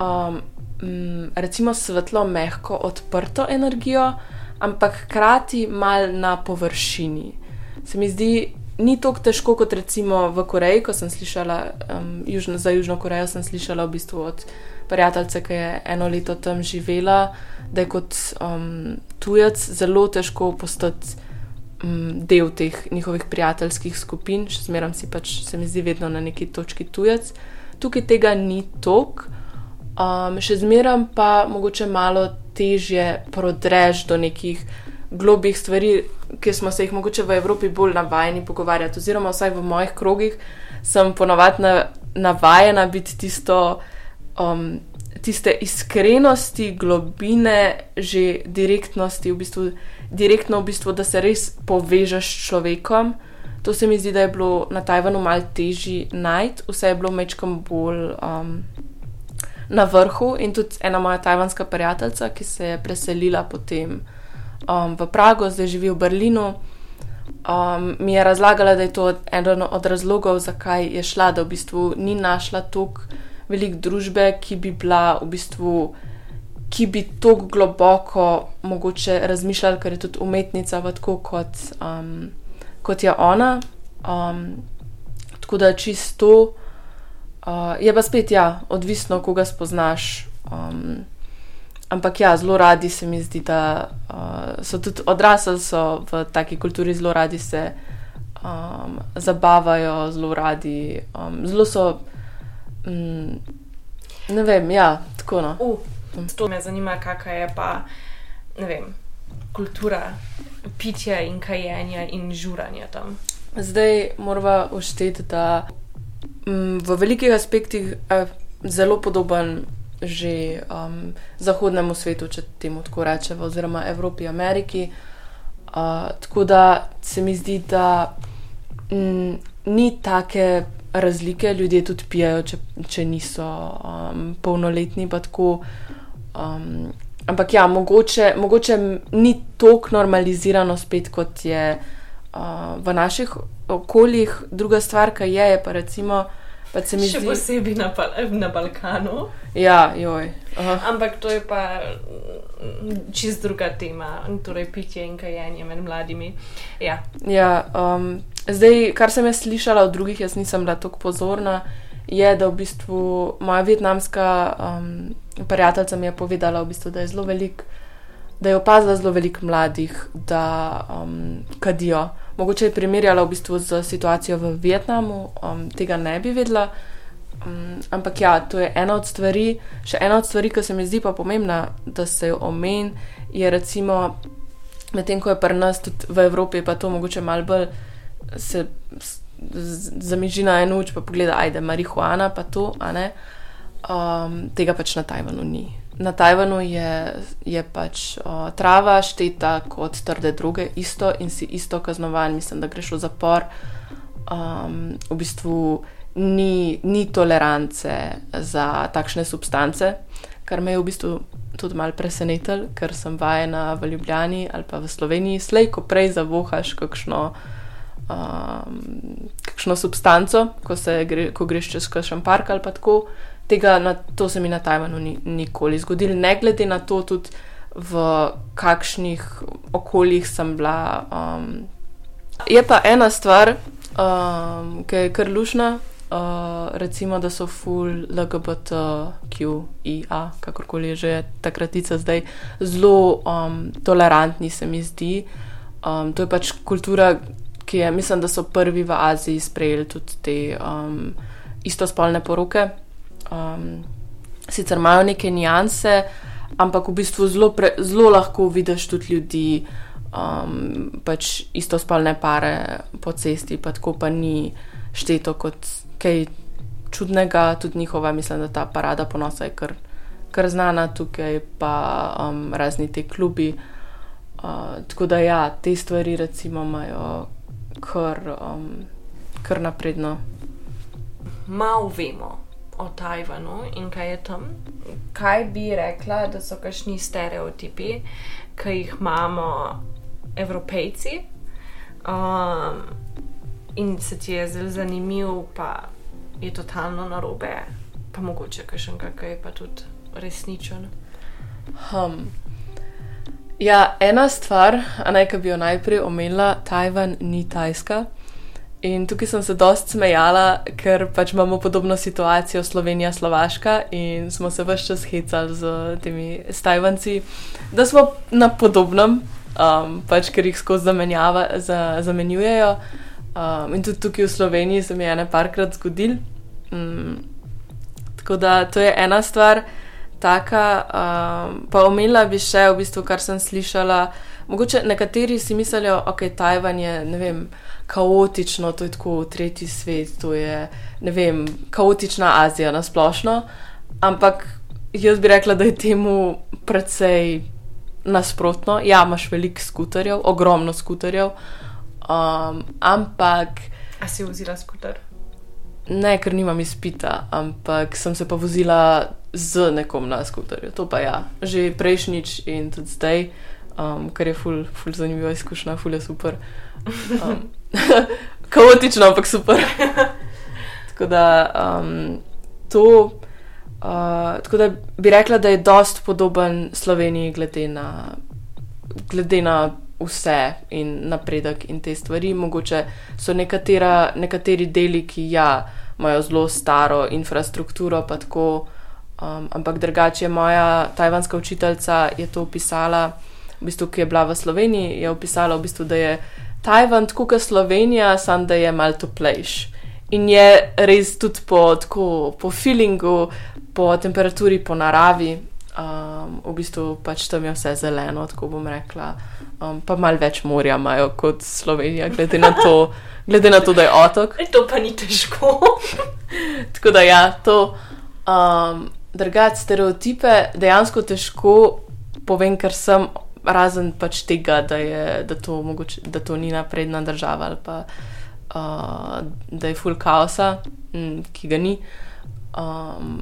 um, mm, recimo, svetlo, mehko, odprto energijo, ampak hkrati mal na površini. Se mi zdi, ni tako težko kot recimo v Koreji, ko sem slišala, um, južno, za Južno Korejo sem slišala v bistvu od prijateljice, ki je eno leto tam živela, da je kot um, tujec zelo težko postati um, del teh njihovih prijateljskih skupin, še zmeraj si pač, se mi zdi, vedno na neki točki tujec. Tukaj tega ni tok, um, še zmeraj pa mogoče malo težje prodreš do nekih globih stvari, ki smo se jih mogoče v Evropi bolj navajeni pogovarjati, oziroma vsaj v mojih krogih sem ponovadi na, navajena biti tisto. Um, Tiste iskrenosti, globine, že direktnosti, v bistvu, direktno, v bistvu, da se res povežeš s človekom. To se mi zdi, da je bilo na Tajvanu malo težje najti, vse je bilo mečkam bolj um, na vrhu. In tudi ena moja tajvanska prijateljica, ki se je preselila potem um, v Prago, zdaj živi v Berlinu, um, mi je razlagala, da je to eden od razlogov, zakaj je šla, da v bistvu ni našla toliko velik družbe, ki bi bila v bistvu. Ki bi tako globoko mogoče razmišljala, ker je tudi umetnica, pa tako kot, um, kot je ona. Um, tako da čisto. Uh, je pa spet, ja, odvisno, koga spoznaš. Um, ampak ja, zelo radi se mi zdi, da uh, so tudi odrasli so v taki kulturi, zelo radi se um, zabavajo, zelo radi, um, zelo so. Mm, ne vem, ja, tako no. Uh, to me zanima, kakšna je pa, vem, kultura pitja in kajenja in žuranja tam. Zdaj moramo ušteti, da mm, v velikih aspektih je zelo podoben že um, zahodnemu svetu, če temu tako rečemo, oziroma Evropi, Ameriki. Uh, tako da se mi zdi, da mm, ni take razlike, ljudje tudi pijajo, če, če niso um, polnoletni. pa Tako, um, ampak ja, mogoče, mogoče ni tako normalizirano spet, kot je uh, v naših okoljih. Druga stvar, ki je, je pa recimo. Pa se mi Še zdi, posebej na, Bal- na Balkanu. ja, joj. Aha. Ampak to je pa mm, čist druga tema, torej pitje in kajenje med mladimi. Ja, Ja, um, zdaj, kar sem jaz slišala od drugih, jaz nisem bila tako pozorna, je, da v bistvu moja vietnamska um, prijateljica mi je povedala, v bistvu, da je zelo velik. Da je opazila zelo veliko mladih, da um, kadijo. Mogoče je primerjala v bistvu z situacijo v Vietnamu, um, tega ne bi vedela, Um, ampak ja, to je ena od stvari. Še ena od stvari, ki se mi zdi pa pomembna, da se jo omen, je recimo, medtem ko je pri nas tudi v Evropi, pa to mogoče malo bolj se zamiži na eno uč, pa pogleda, ajde, marihuana, pa to, a ne. Um, tega pač na Tajvanu ni. Na Tajvanu je, je pač o, trava šteta kot trde druge, isto in si isto kaznovan, mislim, da greš v zapor. Um, v bistvu ni, ni tolerance za takšne substance, kar me je v bistvu tudi malo presenetilo, ker sem vajena v Ljubljani ali pa v Sloveniji, slej, ko prej zavohaš kakšno, um, kakšno substanco, ko, gre, ko greš čez kakšen park ali pa tako. Tega na, to se mi na Tajvanu ni nikoli zgodilo, ne glede na to, tudi v kakšnih okoljih sem bila. Um, je pa ena stvar, um, ki je kar lušna, uh, recimo, da so full LGBTQIA, kakorkoli je že ta kratica zdaj, zelo um, tolerantni, se mi zdi. Um, to je pač kultura, ki je, mislim, da so prvi v Aziji sprejeli tudi te um, istospolne poroke. Um, sicer imajo neke nijanse, ampak v bistvu zelo, pre, zelo lahko vidiš tudi ljudi, um, pač istospolne pare po cesti, pa tako pa ni šteto kot kaj čudnega, tudi njihova, mislim, da ta parada ponosa je kar, kar znana tukaj, pa um, razni ti klubi. Uh, tako da ja, te stvari recimo imajo kar, um, kar napredno. Malo vemo o Tajvanu in kaj je tam. Kaj bi rekla, da so kakšni stereotipi, ki jih imamo, evropejci? Um, in se ti je zelo zanimiv, pa je totalno narobe, pa mogoče še nekaj, pa tudi resničen. Um. Ja, ena stvar, naj bi jo najprej omenila, Tajvan ni Tajska. In tukaj sem se dosti smejala, ker pač imamo podobno situacijo Slovenija, Slovaška in smo se vse čas hecali z temi Tajvanci, da smo na podobnem, um, pač ker jih skozi zamenjujejo. Um, in tudi tukaj v Sloveniji se mi je ene parkrat zgodil. Um, tako da to je ena stvar, taka. Um, pa omenila bi še v bistvu, kar sem slišala. Mogoče nekateri si mislijo, je Tajvan je, ne vem, kaotično, to je tako tretji svet, to je ne vem, kaotična Azija na splošno. Ampak jaz bi rekla, da je temu precej nasprotno. Ja, imaš veliko skuterjev, ogromno skuterjev. Um, ampak. A si vozila skuter? Ne, ker nimam izpita, ampak sem se pa vozila z nekom na skuterju. To pa ja, že prejšnjič in tudi zdaj, um, kar je ful, ful zanimiva izkušnja, ful je super. Um, kaotično, ampak super. tako da um, to. Uh, tako da bi rekla, da je dost podoben Sloveniji, glede na, glede na vse in napredek in te stvari. Mogoče so nekatera, nekateri deli, ki ja, imajo zelo staro infrastrukturo, pa tako, um, ampak drugače moja tajvanska učiteljica je to opisala, v bistvu, ki je bila v Sloveniji, je opisala, v bistvu, da je Tajvan tako kot Slovenija, samo da je malo toplejš. In je res tudi po, tako, po feelingu, po temperaturi, po naravi, um, v bistvu pač tam je vse zeleno, tako bom rekla. Um, pa malo več morja imajo kot Slovenija, glede na to, glede na to da je otok. E, to pa ni težko. tako da ja, to. Um, Drugače, stereotipe dejansko težko povem, ker sem razen pač tega, da, je, da, to mogoče, da to ni napredna država ali pa uh, da je full kaosa, m, ki ga ni. Um,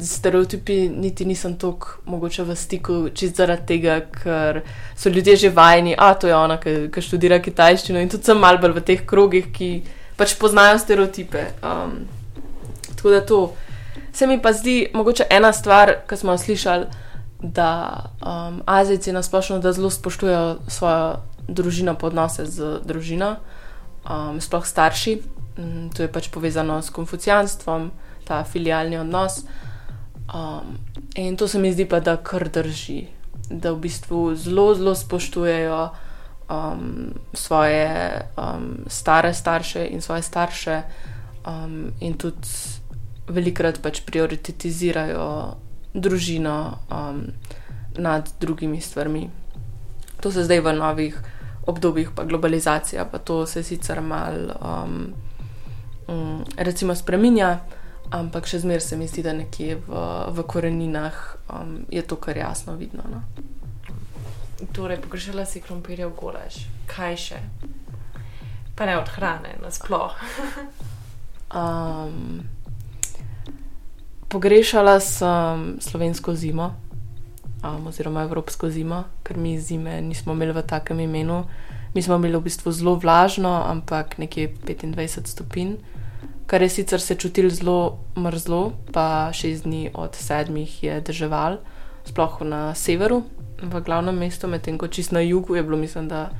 stereotipi niti nisem tako mogoče v stiku, čist zaradi tega, ker so ljudje že vajeni, a to je ona, ki študira kitajščino in tudi sem mal bolj v teh krogih, ki pač poznajo stereotipe. Um, tako da to se mi pa zdi mogoče ena stvar, ki smo jo slišali, da um, Azijci nasplošno zelo spoštujejo svojo družino, podnose z družino, um, sploh starši. Um, to je pač povezano s konfucijanstvom ta filialni odnos. Um, in to se mi zdi pa, da kar drži, da v bistvu zelo, zelo spoštujejo um, svoje um, stare starše in svoje starše, um, in tudi velikrat pač prioritizirajo družino um, nad drugimi stvarmi. To se zdaj v novih obdobjih, pa globalizacija, pa to se sicer malo um, um, recimo spremenja, ampak še zmeraj se mi zdi, da nekje v, v koreninah um, je to kar jasno vidno. No? Torej, pogrešala si krompirjev golaž, kaj še? Pa ne od hrane, nasplošno. um, pogrešala sem slovensko zimo, um, oziroma evropsko zimo, ker mi zime nismo imeli v takem imenu. Mi smo imeli v bistvu zelo vlažno, ampak nekje 25 stopinj, kar je sicer se čutil zelo mrzlo, pa šest dni od sedmih je drževal, sploh na severu, v glavnem mestu, medtem ko čist na jugu je bilo, mislim, da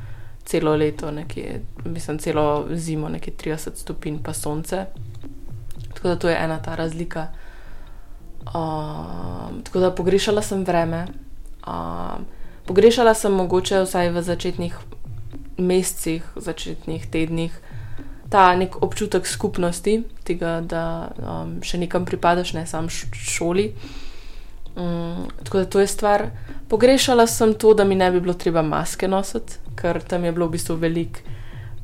celo leto, nekje, mislim, celo zimo, nekje 30 stopinj, pa sonce. Tako da to je ena ta razlika. Um, tako da pogrešala sem vreme. Um, pogrešala sem mogoče vsaj v začetnih mesecih, začetnih tednih, ta nek občutek skupnosti, tega, da um, še nekam pripadaš, ne samo šoli. Um, tako da to je stvar. Pogrešala sem to, da mi ne bi bilo treba maske nositi, ker tam je bilo v bistvu veliko.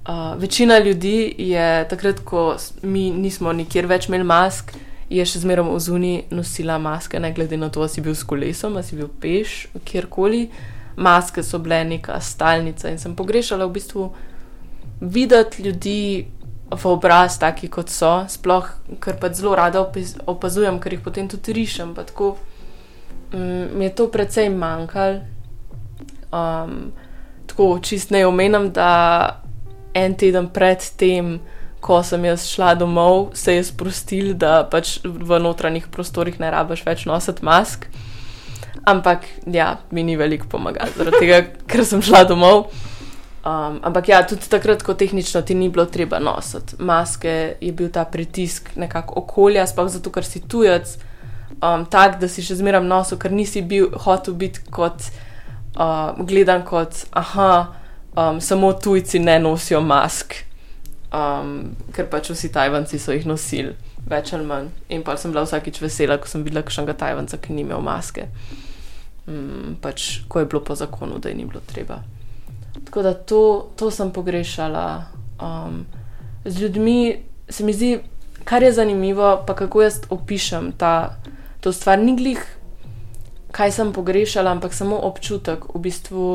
Uh, večina ljudi je takrat, ko mi nismo nikjer več imeli mask, je še zmeraj v zuni nosila maske, ne glede na to, ali si bil s kolesom, ali si bil peš, kjerkoli. Maske so bile neka stalnica in sem pogrešala v bistvu videti ljudi v obraz, taki kot so, sploh ker pa zelo rada opazujem, ker jih potem tudi rišem. Tako mm, mi je to precej manjkalo. Um, tako čist ne omenjam, da en teden pred tem, ko sem jaz šla domov, se je sprostil, da pač v notranjih prostorih ne rabiš več nositi mask. Ampak ja, mi ni veliko pomagalo, zaradi tega, ker sem šla domov. Um, ampak ja, tudi takrat, ko tehnično ti ni bilo treba nositi maske, je bil ta pritisk nekako okolja, sploh zato, ker si tujec, um, tak, da si še zmeraj nosil, ker nisi bil hotel biti kot uh, gledan kot, aha, um, samo tujci ne nosijo mask um, ker pač vsi Tajvanci so jih nosili, več ali manj. In pa sem bila vsakič vesela, ko sem videla kakšnega Tajvanca, ki ni imel maske. Um, pač, ko je bilo po zakonu, da je ni bilo treba. Tako da to, to sem pogrešala. Um, z ljudmi se mi zdi, kar je zanimivo, pa kako jaz opišem ta, to stvar, ni glih, kaj sem pogrešala, ampak samo občutek v bistvu.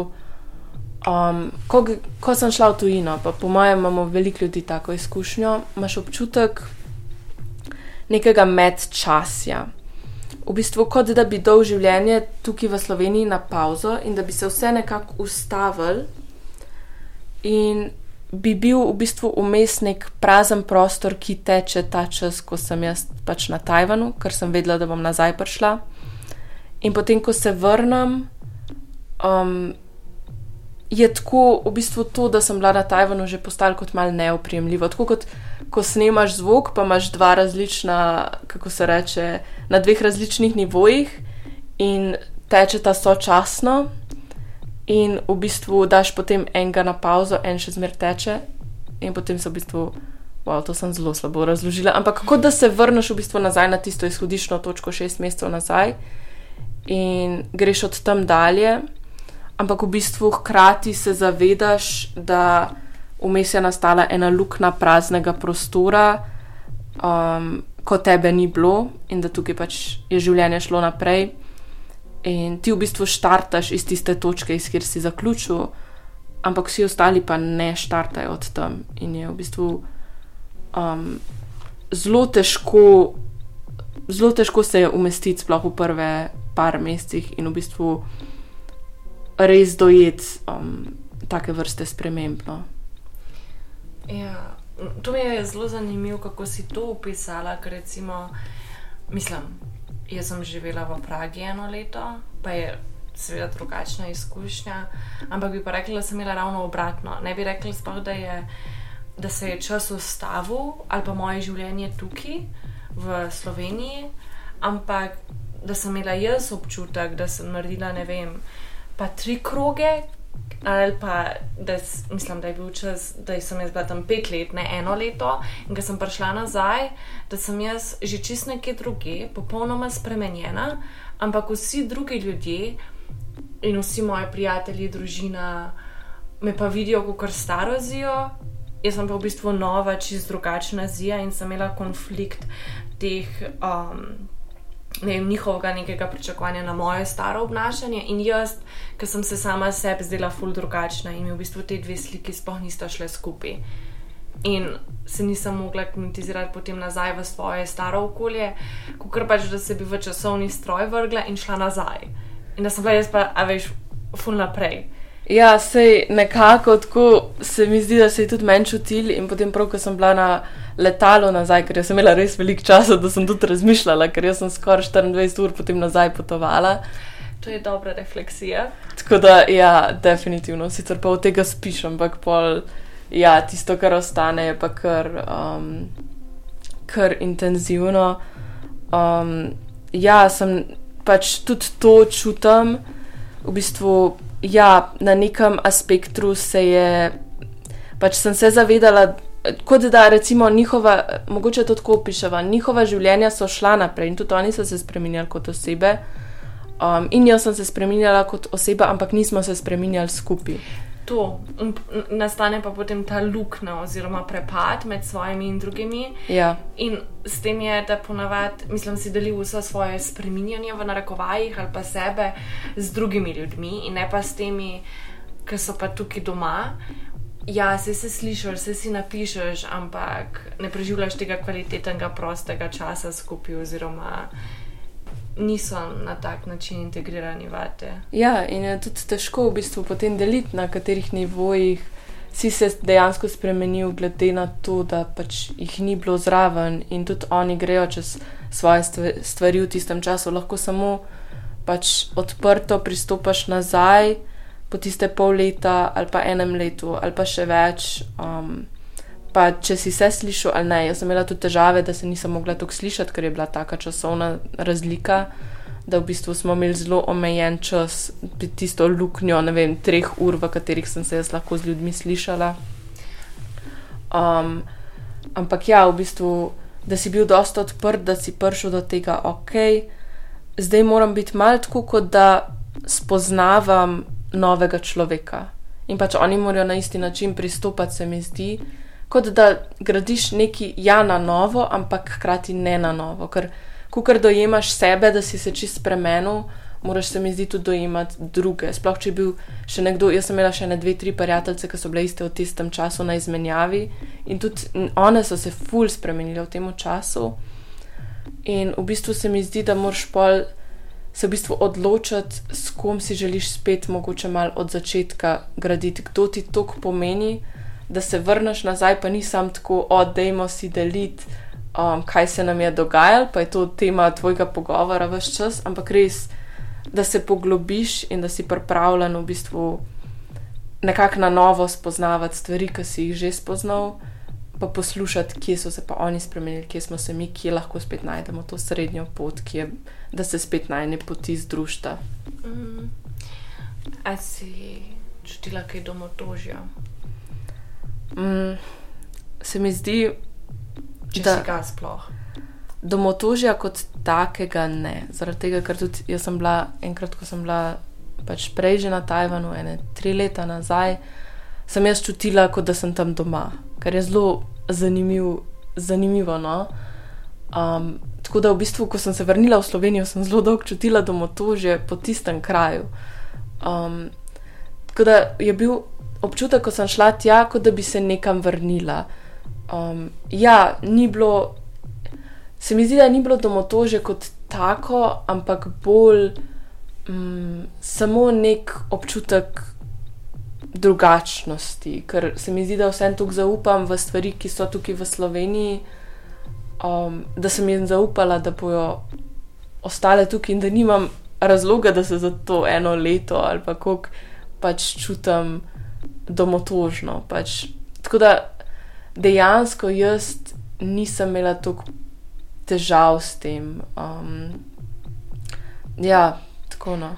Um, ko, ko sem šla v tujino, pa po mojem imamo veliko ljudi tako izkušnjo, imaš občutek nekega medčasja. V bistvu, kot da bi dol življenje tukaj v Sloveniji na pauzo in da bi se vse nekako ustavil, in bi bil v bistvu vmes nek prazen prostor, ki teče ta čas, ko sem jaz pač na Tajvanu, ker sem vedela, da bom nazaj prišla. In potem, ko se vrnem, um, je tako v bistvu to, da sem bila na Tajvanu že postala kot malo neoprijemljivo. Tako kot ko snemaš zvok, pa imaš dva različna, kako se reče, na dveh različnih nivojih in teče ta sočasno, in v bistvu daš potem enega na pauzo, en še zmer teče, in potem se v bistvu. Wow, to sem zelo slabo razložila. Ampak kot da se vrneš v bistvu nazaj na tisto izhodiščno točko, šest mesecev nazaj, in greš od tam dalje ampak v bistvu hkrati se zavedaš, da vmes je nastala ena luknja praznega prostora, um, ko tebe ni bilo in da tukaj pač je življenje šlo naprej. In ti v bistvu štartaš iz tiste točke, iz kjer si zaključil, ampak vsi ostali pa ne štartajo od tam. In je v bistvu um, zelo težko, zelo težko se je umestiti, sploh v prve par mesecih in v bistvu res dojeti um, take vrste sprememb. No. Ja, to mi je zelo zanimivo, kako si to opisala. Recimo, mislim, jaz sem živela v Pragi eno leto, pa je seveda drugačna izkušnja, ampak bi pa rekla, da sem imela ravno obratno. Ne bi rekla, spoh, da, je, da se je čas ustavil ali pa moje življenje tukaj v Sloveniji, ampak da sem imela jaz občutek, da sem naredila ne vem pa tri kroge ali pa da s, mislim, da je bil čas, da sem jaz bila tam pet let, ne eno leto, in ko sem prišla nazaj, da sem jaz že čist nekje druge, popolnoma spremenjena, ampak vsi drugi ljudje in vsi moji prijatelji, družina me pa vidijo kot staro zijo. Jaz sem pa v bistvu nova, čist drugačna zija in sem imela konflikt teh. Um, ne vem, njihovega nekega pričakovanja na moje staro obnašanje in jaz, ki sem se sama sebi zdela ful drugačna in mi v bistvu te dve sliki sploh nista šle skupaj. In se nisem mogla kmetizirati potem nazaj v svoje staro okolje, kot pač, da se bi v časovni stroj vrgla in šla nazaj. In da sem bila jaz pa, a veš, ful naprej. Ja, sej nekako tako se mi zdi, da se je tudi meni čutil in potem prav, ko sem bila na letalu nazaj, ker sem imela res veliko časa, da sem tudi razmišljala, ker sem skoraj 24 ur potem nazaj potovala. To je dobra refleksija. Tako da, ja, definitivno, sicer pa od tega spiš, ampak pol, ja, tisto, kar ostane, je pa kar, um, kar intenzivno. Um, ja, sem pač tudi to čutim, v bistvu ja, na nekem aspektu se je, pač sem se zavedala, kot da recimo njihova, mogoče to tako opišava, njihova življenja so šla naprej in tudi oni so se spremenjali kot osebe. Um, in jaz sem se spremenjala kot oseba, ampak nismo se spremenjali skupaj to, nastane pa potem ta luknja oziroma prepad med svojimi in drugimi. Ja. In s tem je, da ponavadi, mislim, si deli vse svoje spreminjanje v narekovajih ali pa sebe z drugimi ljudmi in ne pa s temi, ki so pa tukaj doma. Ja, se si slišiš, se si napišeš, ampak ne preživljaš tega kvalitetnega, prostega časa skupaj, oziroma niso na tak način integrirani vate. Ja, in je tudi težko v bistvu potem deliti, na katerih nivojih si se dejansko spremenil, glede na to, da pač jih ni bilo zraven in tudi oni grejo čez svoje stvari v tistem času, lahko samo pač odprto pristopaš nazaj po tiste pol leta ali pa enem letu ali pa še več. Um, pa če si se slišal ali ne. Jaz sem imela tudi težave, da se nisem mogla tako slišati, ker je bila taka časovna razlika, da v bistvu smo imeli zelo omejen čas, tisto luknjo, ne vem, treh ur, v katerih sem se jaz lahko z ljudmi slišala. Um, ampak ja, v bistvu, da si bil dosta odprt, da si prišel do tega, ok, zdaj moram biti mal tako, kot da spoznavam novega človeka. In pač oni morajo na isti način pristopati, se mi zdi kot da gradiš nekaj ja na novo, ampak hkrati ne na novo. Ker, ko kar dojemaš sebe, da si se čist spremenil, moraš se mi zdi tudi dojemati druge. Sploh če je bil še nekdo, jaz sem imela še ne dve, tri prijateljice, ki so bile iste v tistem času na izmenjavi in tudi one so se ful spremenile v tem času. In v bistvu se mi zdi, da moraš pol. Se v bistvu odločiti, s kom si želiš spet, mogoče malo od začetka graditi, kdo ti to pomeni, da se vrneš nazaj, pa ni sam tako, oddajmo si deliti, um, kaj se nam je dogajalo, pa je to tema tvojega pogovora vse čas, ampak res, da se poglobiš in da si pripravljen v bistvu nekako na novo spoznavati stvari, ki si jih že spoznal. Pa poslušati, kje so se pa oni spremenili, kje smo se mi, kje lahko spet najdemo to srednjo pot, kje, da se spet najne poti združta. Mm. A si čutila kaj domotožja? Mm, se mi zdi, Če da se ga sploh. Domotožja kot takega ne. Zaradi tega, ker tudi jaz sem bila enkrat, ko sem bila pač prej že na Tajvanu, ene tri leta nazaj, sem jaz čutila, kot da sem tam doma, kar je zelo zanimiv, zanimivo. No? Um, tako da v bistvu, ko sem se vrnila v Slovenijo, sem zelo dolgo čutila domotožje po tistem kraju. Um, tako da je bil občutek, ko sem šla tja, kot da bi se nekam vrnila. Um, ja, ni bilo, se mi zdi, da ni bilo domotože kot tako, ampak bolj um, samo nek občutek drugačnosti, ker se mi zdi, da vsem tukaj zaupam v stvari, ki so tukaj v Sloveniji, um, da sem jim zaupala, da bojo ostale tukaj in da nimam razloga, da se za to eno leto ali pa kako pač čutim domotožno. Pač. Tako da dejansko jaz nisem imela toliko težav s tem. Um, ja, tako no.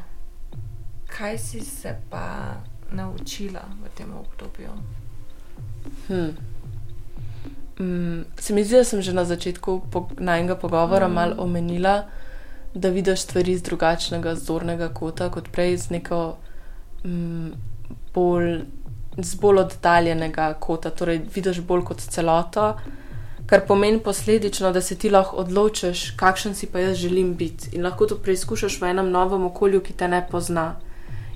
Kaj si se pa naučila v tem obdobju? Hmm. Mm, se mi zdi, da sem že na začetku po, najnega pogovora mm. malo omenila, da vidiš stvari z drugačnega zornega kota, kot prej z neko mm, bolj, z bolj oddaljenega kota. Torej, vidiš bolj kot celoto, kar pomeni posledično, da se ti lahko odločiš, kakšen si pa jaz želim biti. In lahko to preizkušaš v enem novem okolju, ki te ne pozna.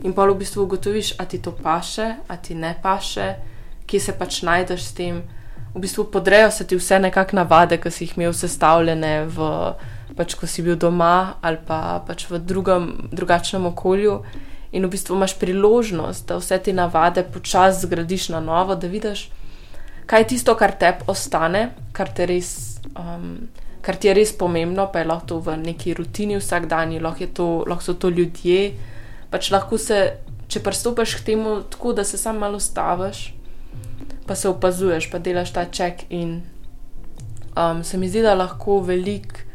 In pa v bistvu ugotoviš, a ti to paše, a ti ne paše, kje se pač najdeš s tem v bistvu podrejo se ti vse nekakšne navade, ki si jih imel sestavljene, v, pač, ko si bil doma ali pa pač v drugem, drugačnem okolju. In v bistvu imaš priložnost, da vse te navade počasi zgradiš na novo, da vidiš, kaj je tisto, kar te ostane, kar, res, um, kar ti je res pomembno, pa je lahko to v neki rutini vsak dan, lahko, lahko so to ljudje. Pač lahko se, če pristopiš k temu tako, da se samo malo staviš, pa se opazuješ, pa delaš ta check in um, se mi zdi, da lahko veliko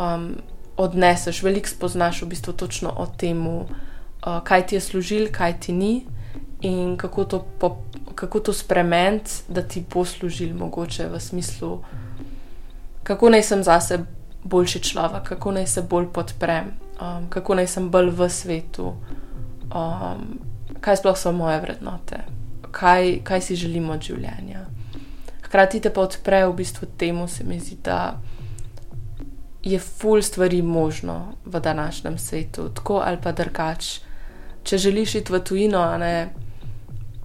um, odneseš, veliko spoznaš v bistvu točno o tem, uh, kaj ti je služil, kaj ti ni in kako to, kako to spremeniti, da ti bo služil mogoče v smislu, kako naj sem zase boljši človek, kako naj se bolj podprem, um, kako naj sem bolj v svetu, um, kaj sploh so moje vrednote kaj, kaj si želimo od življenja. Hkrati te pa odpre v bistvu temu, se mi zdi, da je ful stvari možno v današnjem svetu, tako ali pa drugač. Če želiš iti v tujino, ne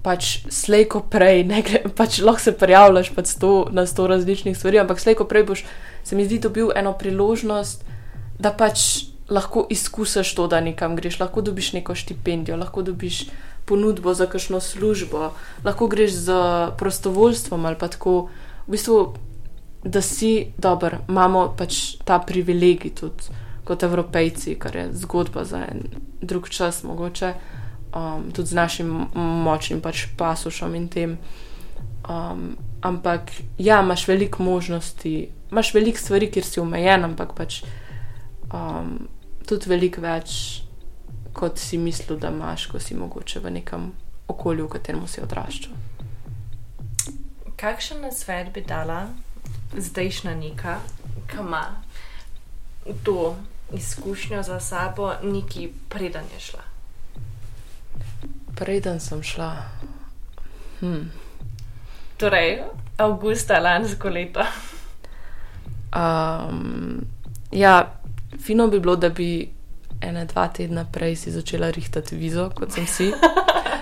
pač slejko prej, ne pač lahko se prijavljaš pač sto, na sto različnih stvari, ampak slejko prej boš, se mi zdi, dobil eno priložnost, da pač lahko izkusiš to, da nekam greš, lahko dobiš neko štipendijo, lahko dobiš ponudbo za kakšno službo, lahko greš z prostovoljstvom ali pa tako, v bistvu, da si dober, imamo pač ta privilegij tudi kot evropejci, kar je zgodba za en drug čas, mogoče um, tudi z našim močnim pač pasušom in tem. Um, ampak ja, imaš veliko možnosti, imaš veliko stvari, kjer si omejen, ampak pač um, tudi veliko več kot si mislil, da imaš, ko si mogoče v nekem okolju, v katerem si odraščal. Kakšen svet bi dala zdajšnja neka, ki ima to izkušnjo za sabo, neki preden je šla? Preden sem šla. Hm. Torej, avgusta lansko leto. Um, ja, fino bi bilo, da bi ena, dva tedna prej si začela rihtati vizo, kot sem si.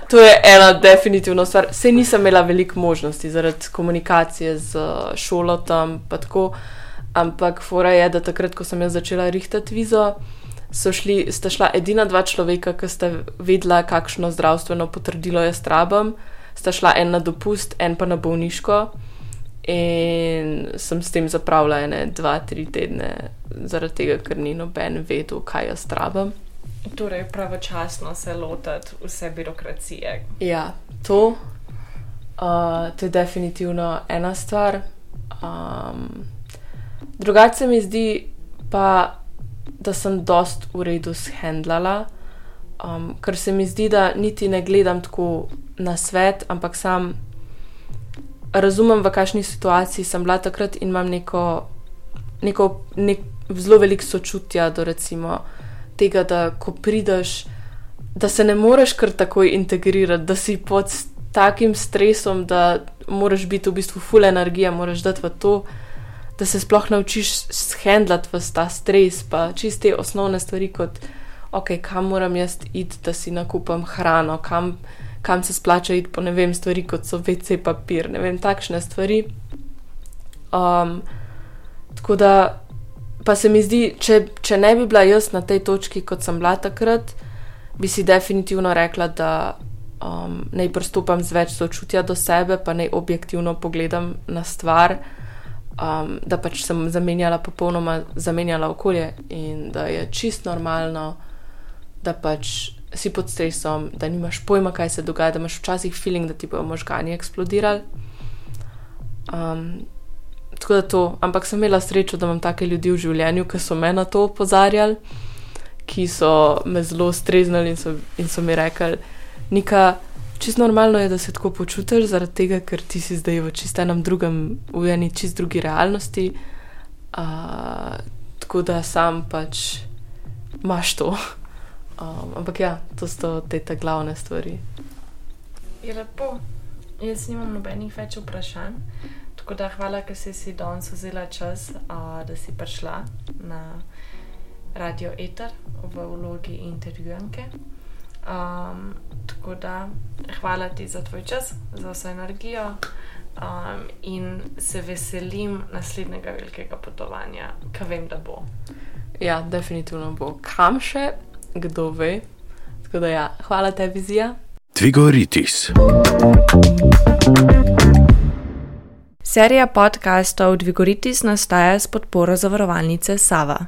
To je ena definitivna stvar. Sej nisem imela veliko možnosti zaradi komunikacije z šolo tam, pa tako. Ampak fora je, da takrat, ko sem jaz začela rihtati vizo, so šli, sta šla edina dva človeka, ki sta vedela, kakšno zdravstveno potrdilo jaz rabam. Sta šla en na dopust, en pa na bolniško. In sem s tem zapravila ene, dva, tri tedne, zaradi tega, ker ni noben vedel, kaj jaz rabim. Torej, pravočasno se lotiti vse birokracije. Ja, to, uh, to je definitivno ena stvar. Um, drugače mi zdi pa, da sem dost v redu shendlala, um, ker se mi zdi, da niti ne gledam tako na svet, ampak sam razumem, v kakšni situaciji sem bila takrat in imam neko, neko nek, zelo veliko sočutja do recimo, tega, da ko prideš, da se ne moreš kar takoj integrirati, da si pod takim stresom, da moraš biti v bistvu full energija, moraš dati v to. Da se sploh naučiš shendlati v ta stres, pa čiste osnovne stvari, kot ok, kam moram jaz iti, da si nakupam hrano, kam, kam se splača iti po ne vem, stvari kot so VC papir, ne vem, takšne stvari. Um, tako da pa se mi zdi, če, če ne bi bila jaz na tej točki, kot sem bila takrat, bi si definitivno rekla, da um, naj pristopam z več sočutja do sebe, pa naj objektivno pogledam na stvar. Um, da pač sem zamenjala, popolnoma zamenjala okolje in da je čist normalno, da pač si pod stresom, da nimaš pojma, kaj se dogaja, da imaš včasih feeling, da ti bojo možgani eksplodirali. Um, tako da to, ampak sem imela srečo, da imam take ljudi v življenju, ki so me na to opozarjali, ki so me zelo streznili in so, in so mi rekli, neka. Čisto normalno je, da se tako počutiš, zaradi tega, ker ti si zdaj v čist enem drugem, v eni čist drugi realnosti. Uh, tako da sam pač imaš to. Um, ampak ja, to so te te glavne stvari. Je lepo. Jaz nimam nobenih več vprašanj. Tako da hvala, ker si si danes vzela čas, uh, da si prišla na radio Eter v vlogi intervjujanke. Um, tako da hvala ti za tvoj čas, za vso energijo um, in se veselim naslednjega velikega potovanja, kaj vem, da bo. Ja, definitivno bo. Kam še, kdo ve. Tako da ja, hvala tebi, Zija. Tvigoritis. Serija podkastov Dvigoritis nastaja s podporo zavarovalnice Sava.